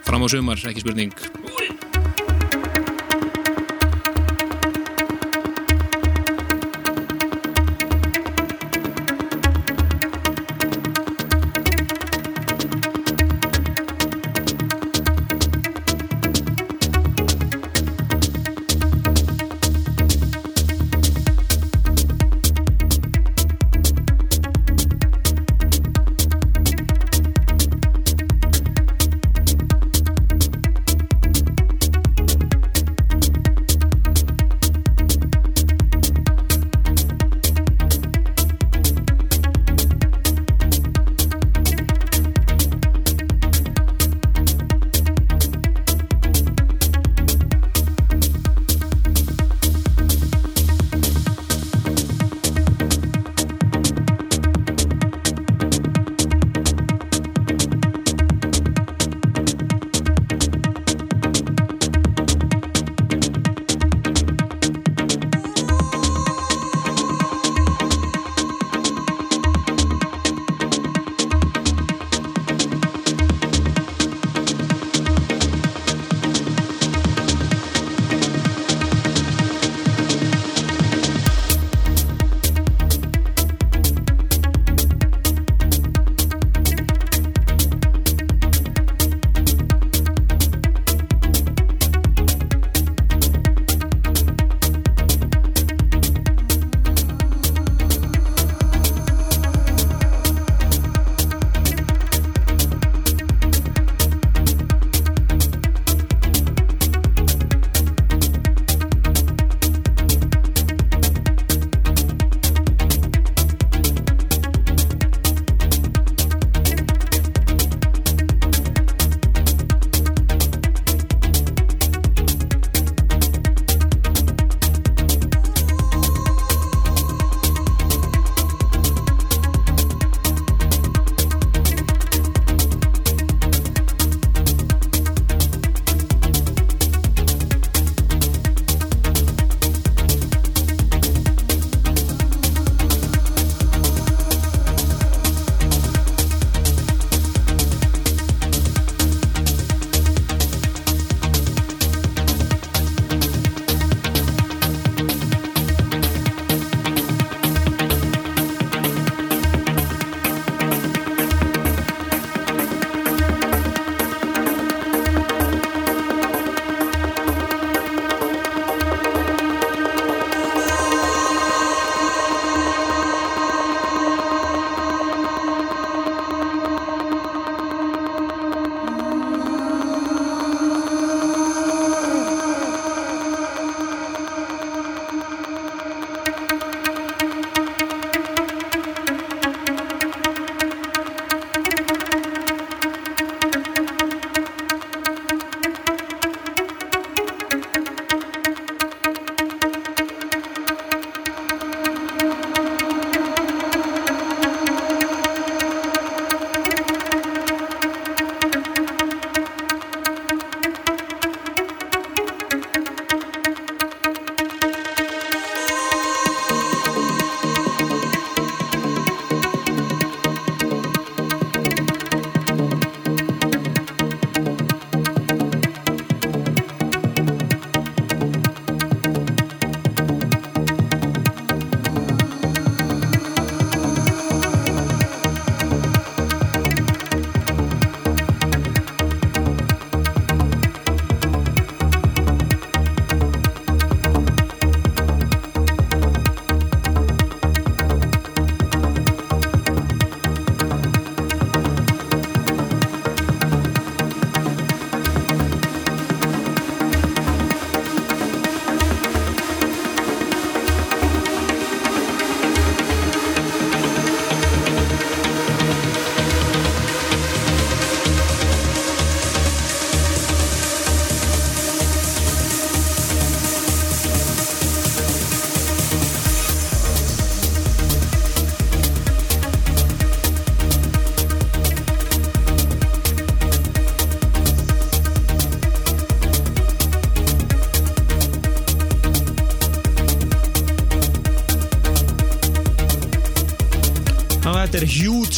fram á sumar, ekki spurning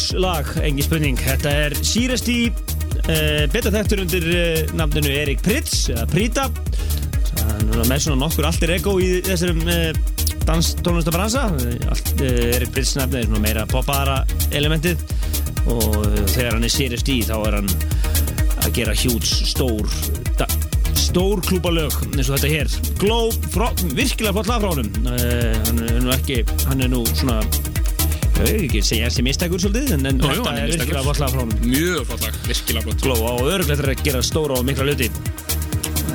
huge lag, engin spurning. Þetta er Sýresti, uh, betur þekktur undir uh, nafninu Erik Pritz, eða Prita. Það er með svona nokkur allt er ego í þessum uh, dans tónlistabransa. Allt, uh, Erik Pritz nafnið er svona meira poppaðara elementið og þegar hann er Sýresti þá er hann að gera huge, stór, stór klúbalög eins og þetta hér. Glow, frá, virkilega flott lag frá honum. Uh, hann er nú ekki, hann er nú svona ekki segja þessi mistækur svolítið en, en jú, þetta er er virkilega lag frá honum Mjög flott virkilega flott. gló á öruglega er að gera stóra og mikla hluti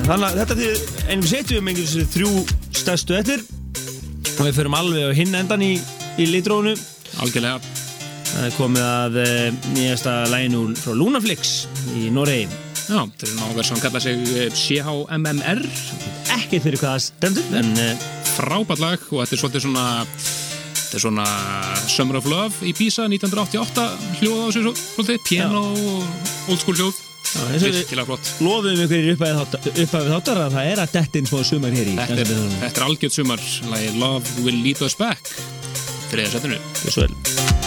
þannig að þetta því einhvers setjum um einhvers þrjú stærstu eftir og við förum alveg á hinn endan í, í litrónu Algjörlega. það er komið að e, nýjasta læginu frá Lunaflix í Noregi Já, þetta er náður sem kalla sig eh, CHMMR. ekki fyrir hvað það stendur en e, Frábært lag og þetta er svolítið svona þetta er svona Summer of Love í Pisa 1988 hljóð á svo- svolítið, piano og old school hljóð. Virkilega flott. lofum ykkur í upphæfið þáttar, að það er að detta inn smá sumar hér í Þetta er, er algjörð sumar Love Will Lead Us Back þriða setinu Gjörðu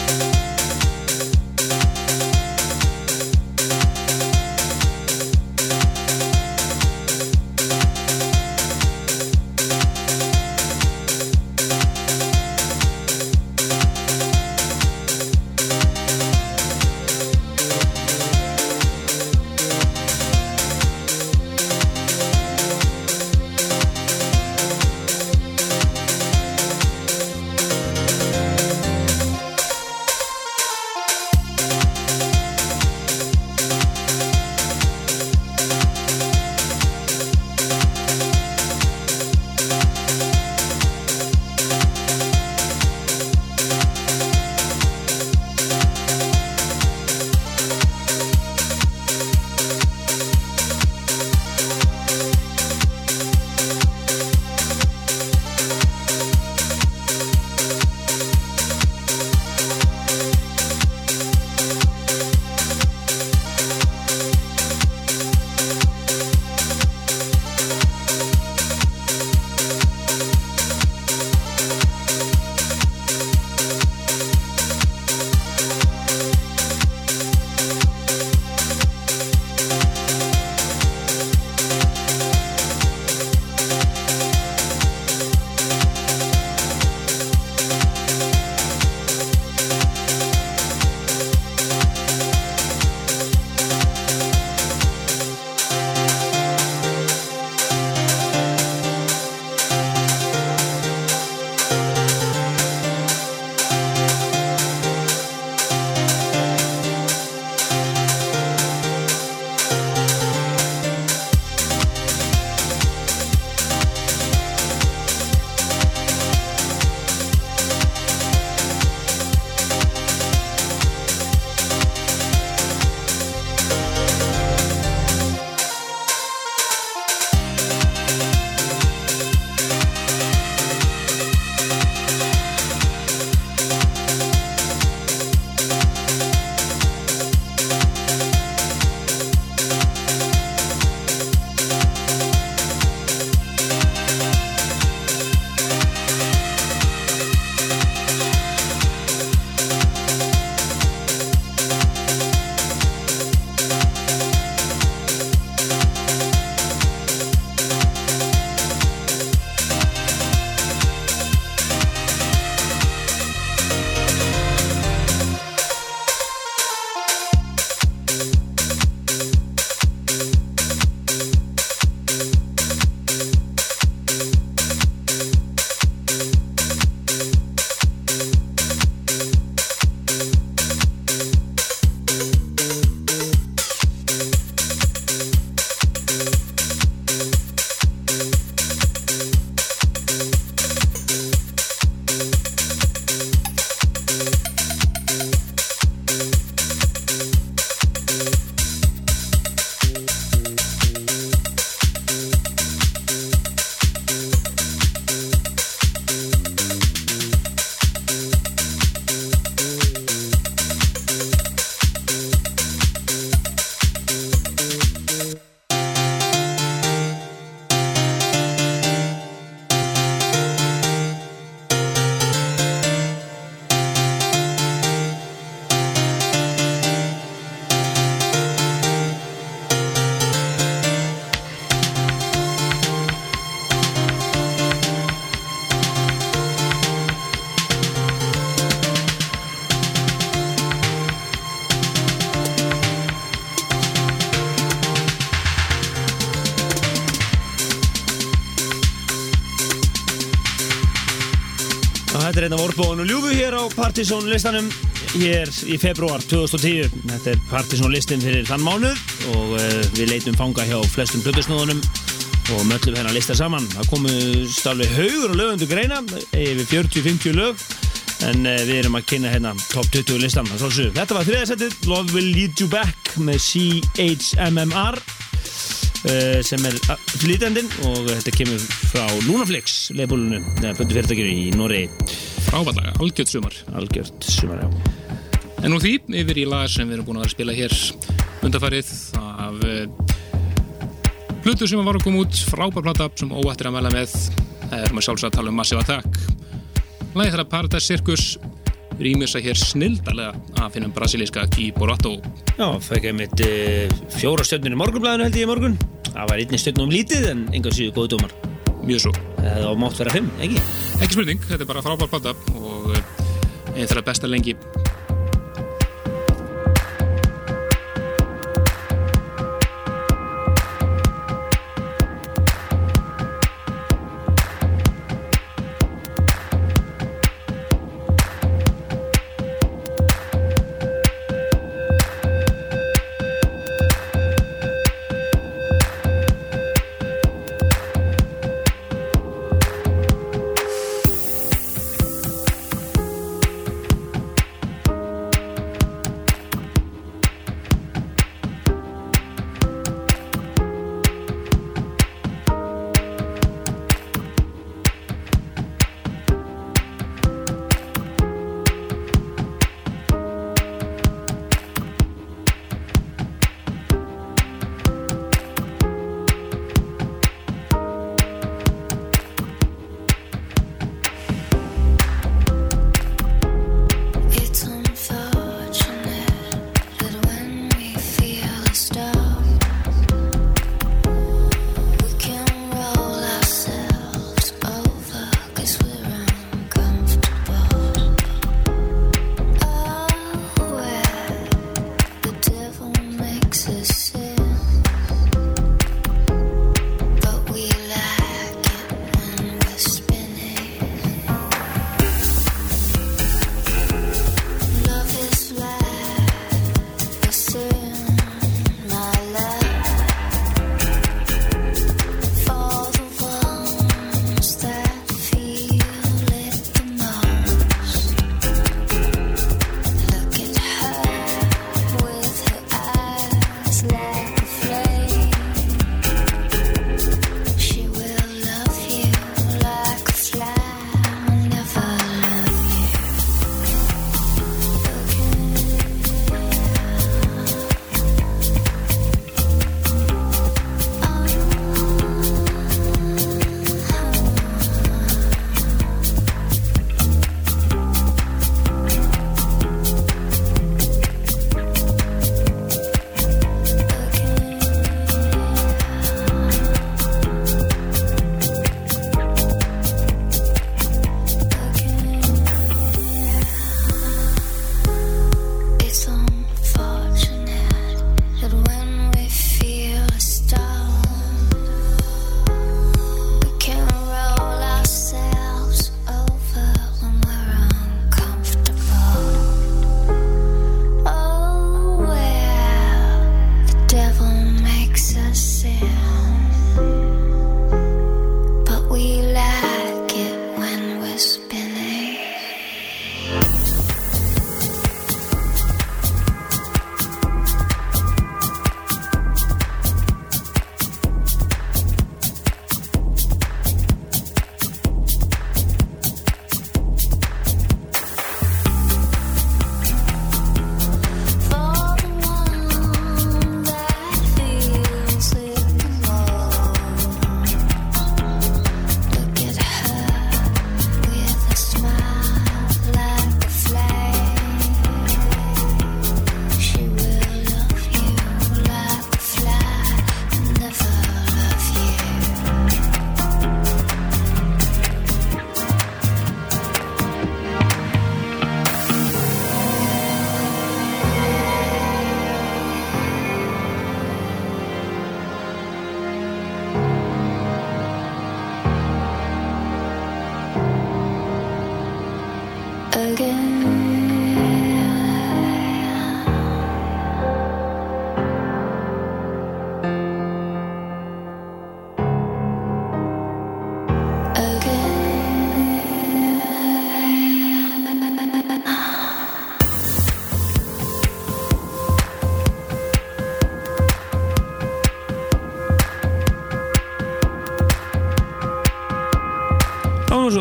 þetta er orðbóðun og ljúfu hér á Partizón listanum hér í februar 2010. Þetta er Partizón listin fyrir þann mánuð og uh, við leitum fanga hjá flestum blöðusnóðunum og möllum hennar lista saman. Það komust alveg haugur og lögundu greina yfir 40-50 lög en uh, við erum að kynna hérna top 20 listan. Þetta var þriðasettið Love Will Lead You Back með CHMMR uh, sem er flytjandinn og þetta kemur frá Lunaflix leifbólunu, eða blöndu fyrirtækjur í Noregi. Frábæðlega, algjört sumar. Algjört sumar, já. En úr því yfir í lag sem við erum búin að vera að spila hér undarfarið af uh, Plutur sem var að koma út, frábær plata sem óættir að mæla með Það erum að sjálfsagt að tala um Massive Attack Lagið þeirra Paradise Circus rýmisa hér snildarlega að finna brasilíska Kiborato Já, fæk ég mitt uh, fjóra stjörnir í morgunblæðinu held ég í morgun. Það var einnig stjörnum lítið en enga síðu góðu dómar. Mjög svo Það á mátt vera fimm, ekki? Ekki spurning, þetta er bara frábær plata og einn þeirra besta lengi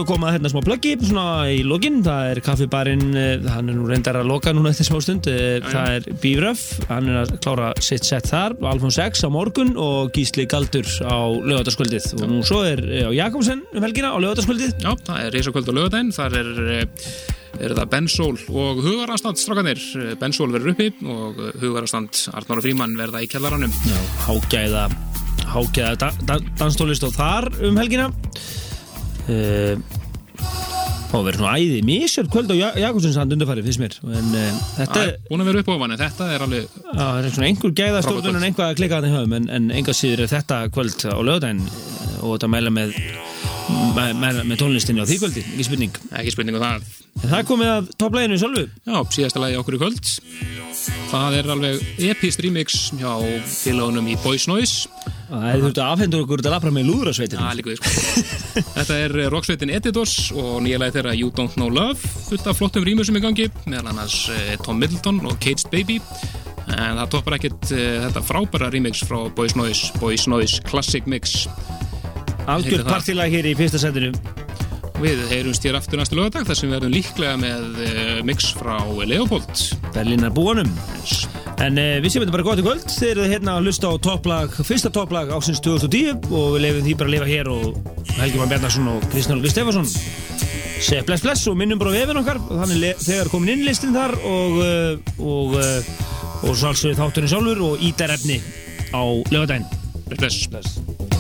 koma hérna smá svona í lokin, það er kaffibarinn eh, hann er nú reyndar að loka núna eftir smá stund. Eh, það er Bífröf hann er að klára sitt sett þar. Alfons X á morgun og Gísli Galdur á lögataskvöldið og nú svo er eh, Jakobsen um helgina á lögataskvöldið Já, það er risakvöld á lögadaginn, þar er, er það Ben Sól og Hugarastand strákanir. Ben Sól verður uppi og Hugarastand Arnóra Fríman verða í kjallaranum. Já, hágæða hágæða da, da, danstólist og þar um helgina. Uh, og verður svona æði misjör kvöld á Ja- Jakobsens hand undarfæri finnst mér. En uh, þetta Það er búin að vera upp á hann, en þetta er alveg, það er svona einhver gæða Frábært stofnun en einhvað að klika þannig höfum en, en enga síður er þetta kvöld á lögudaginn eh, og þetta mæla með, með, með, tónlistinni á því kvöldi, ekki spurning ekki spurningu það. En það er komið að toppleginu sjálfu Já, síðasta lagi okkur í kvöld. Það er alveg epist remix hjá félagunum í Boys Noise. Það er þurftu að afhendur okkur þetta lapra með lúðrasveitin er líka því, sko. Þetta er eh, rocksveitin Editors og nýja lagi þeirra You Don't Know Love, fullt af flottum rýmusum í gangi, meðal annars eh, Tom Middleton og Caged Baby. En það toppar ekkert eh, þetta frábæra remix frá Boys Noise, Boys Noise Classic Mix. Það. partilag hér í fyrsta setinu Við heyrumst hér aftur næstu lögadag þar sem við verðum líklega með eh, mix frá Leopold. Berlínar búanum En uh, við séum þetta bara gott í kvöld. Þeir eru hérna að hlusta á topplag, fyrsta topplag ásins 2010 og við lefum því bara að lifa hér og Helgi Van Bjarnarsson og Kristján Olgi Stefansson Segja bless bless og minnum bara vefin okkar. Og þannig þegar komin inn listin þar og uh, og, uh, og sálsögðu þátturinn sjálfur og ítarefni á lögadaginn Bless. bless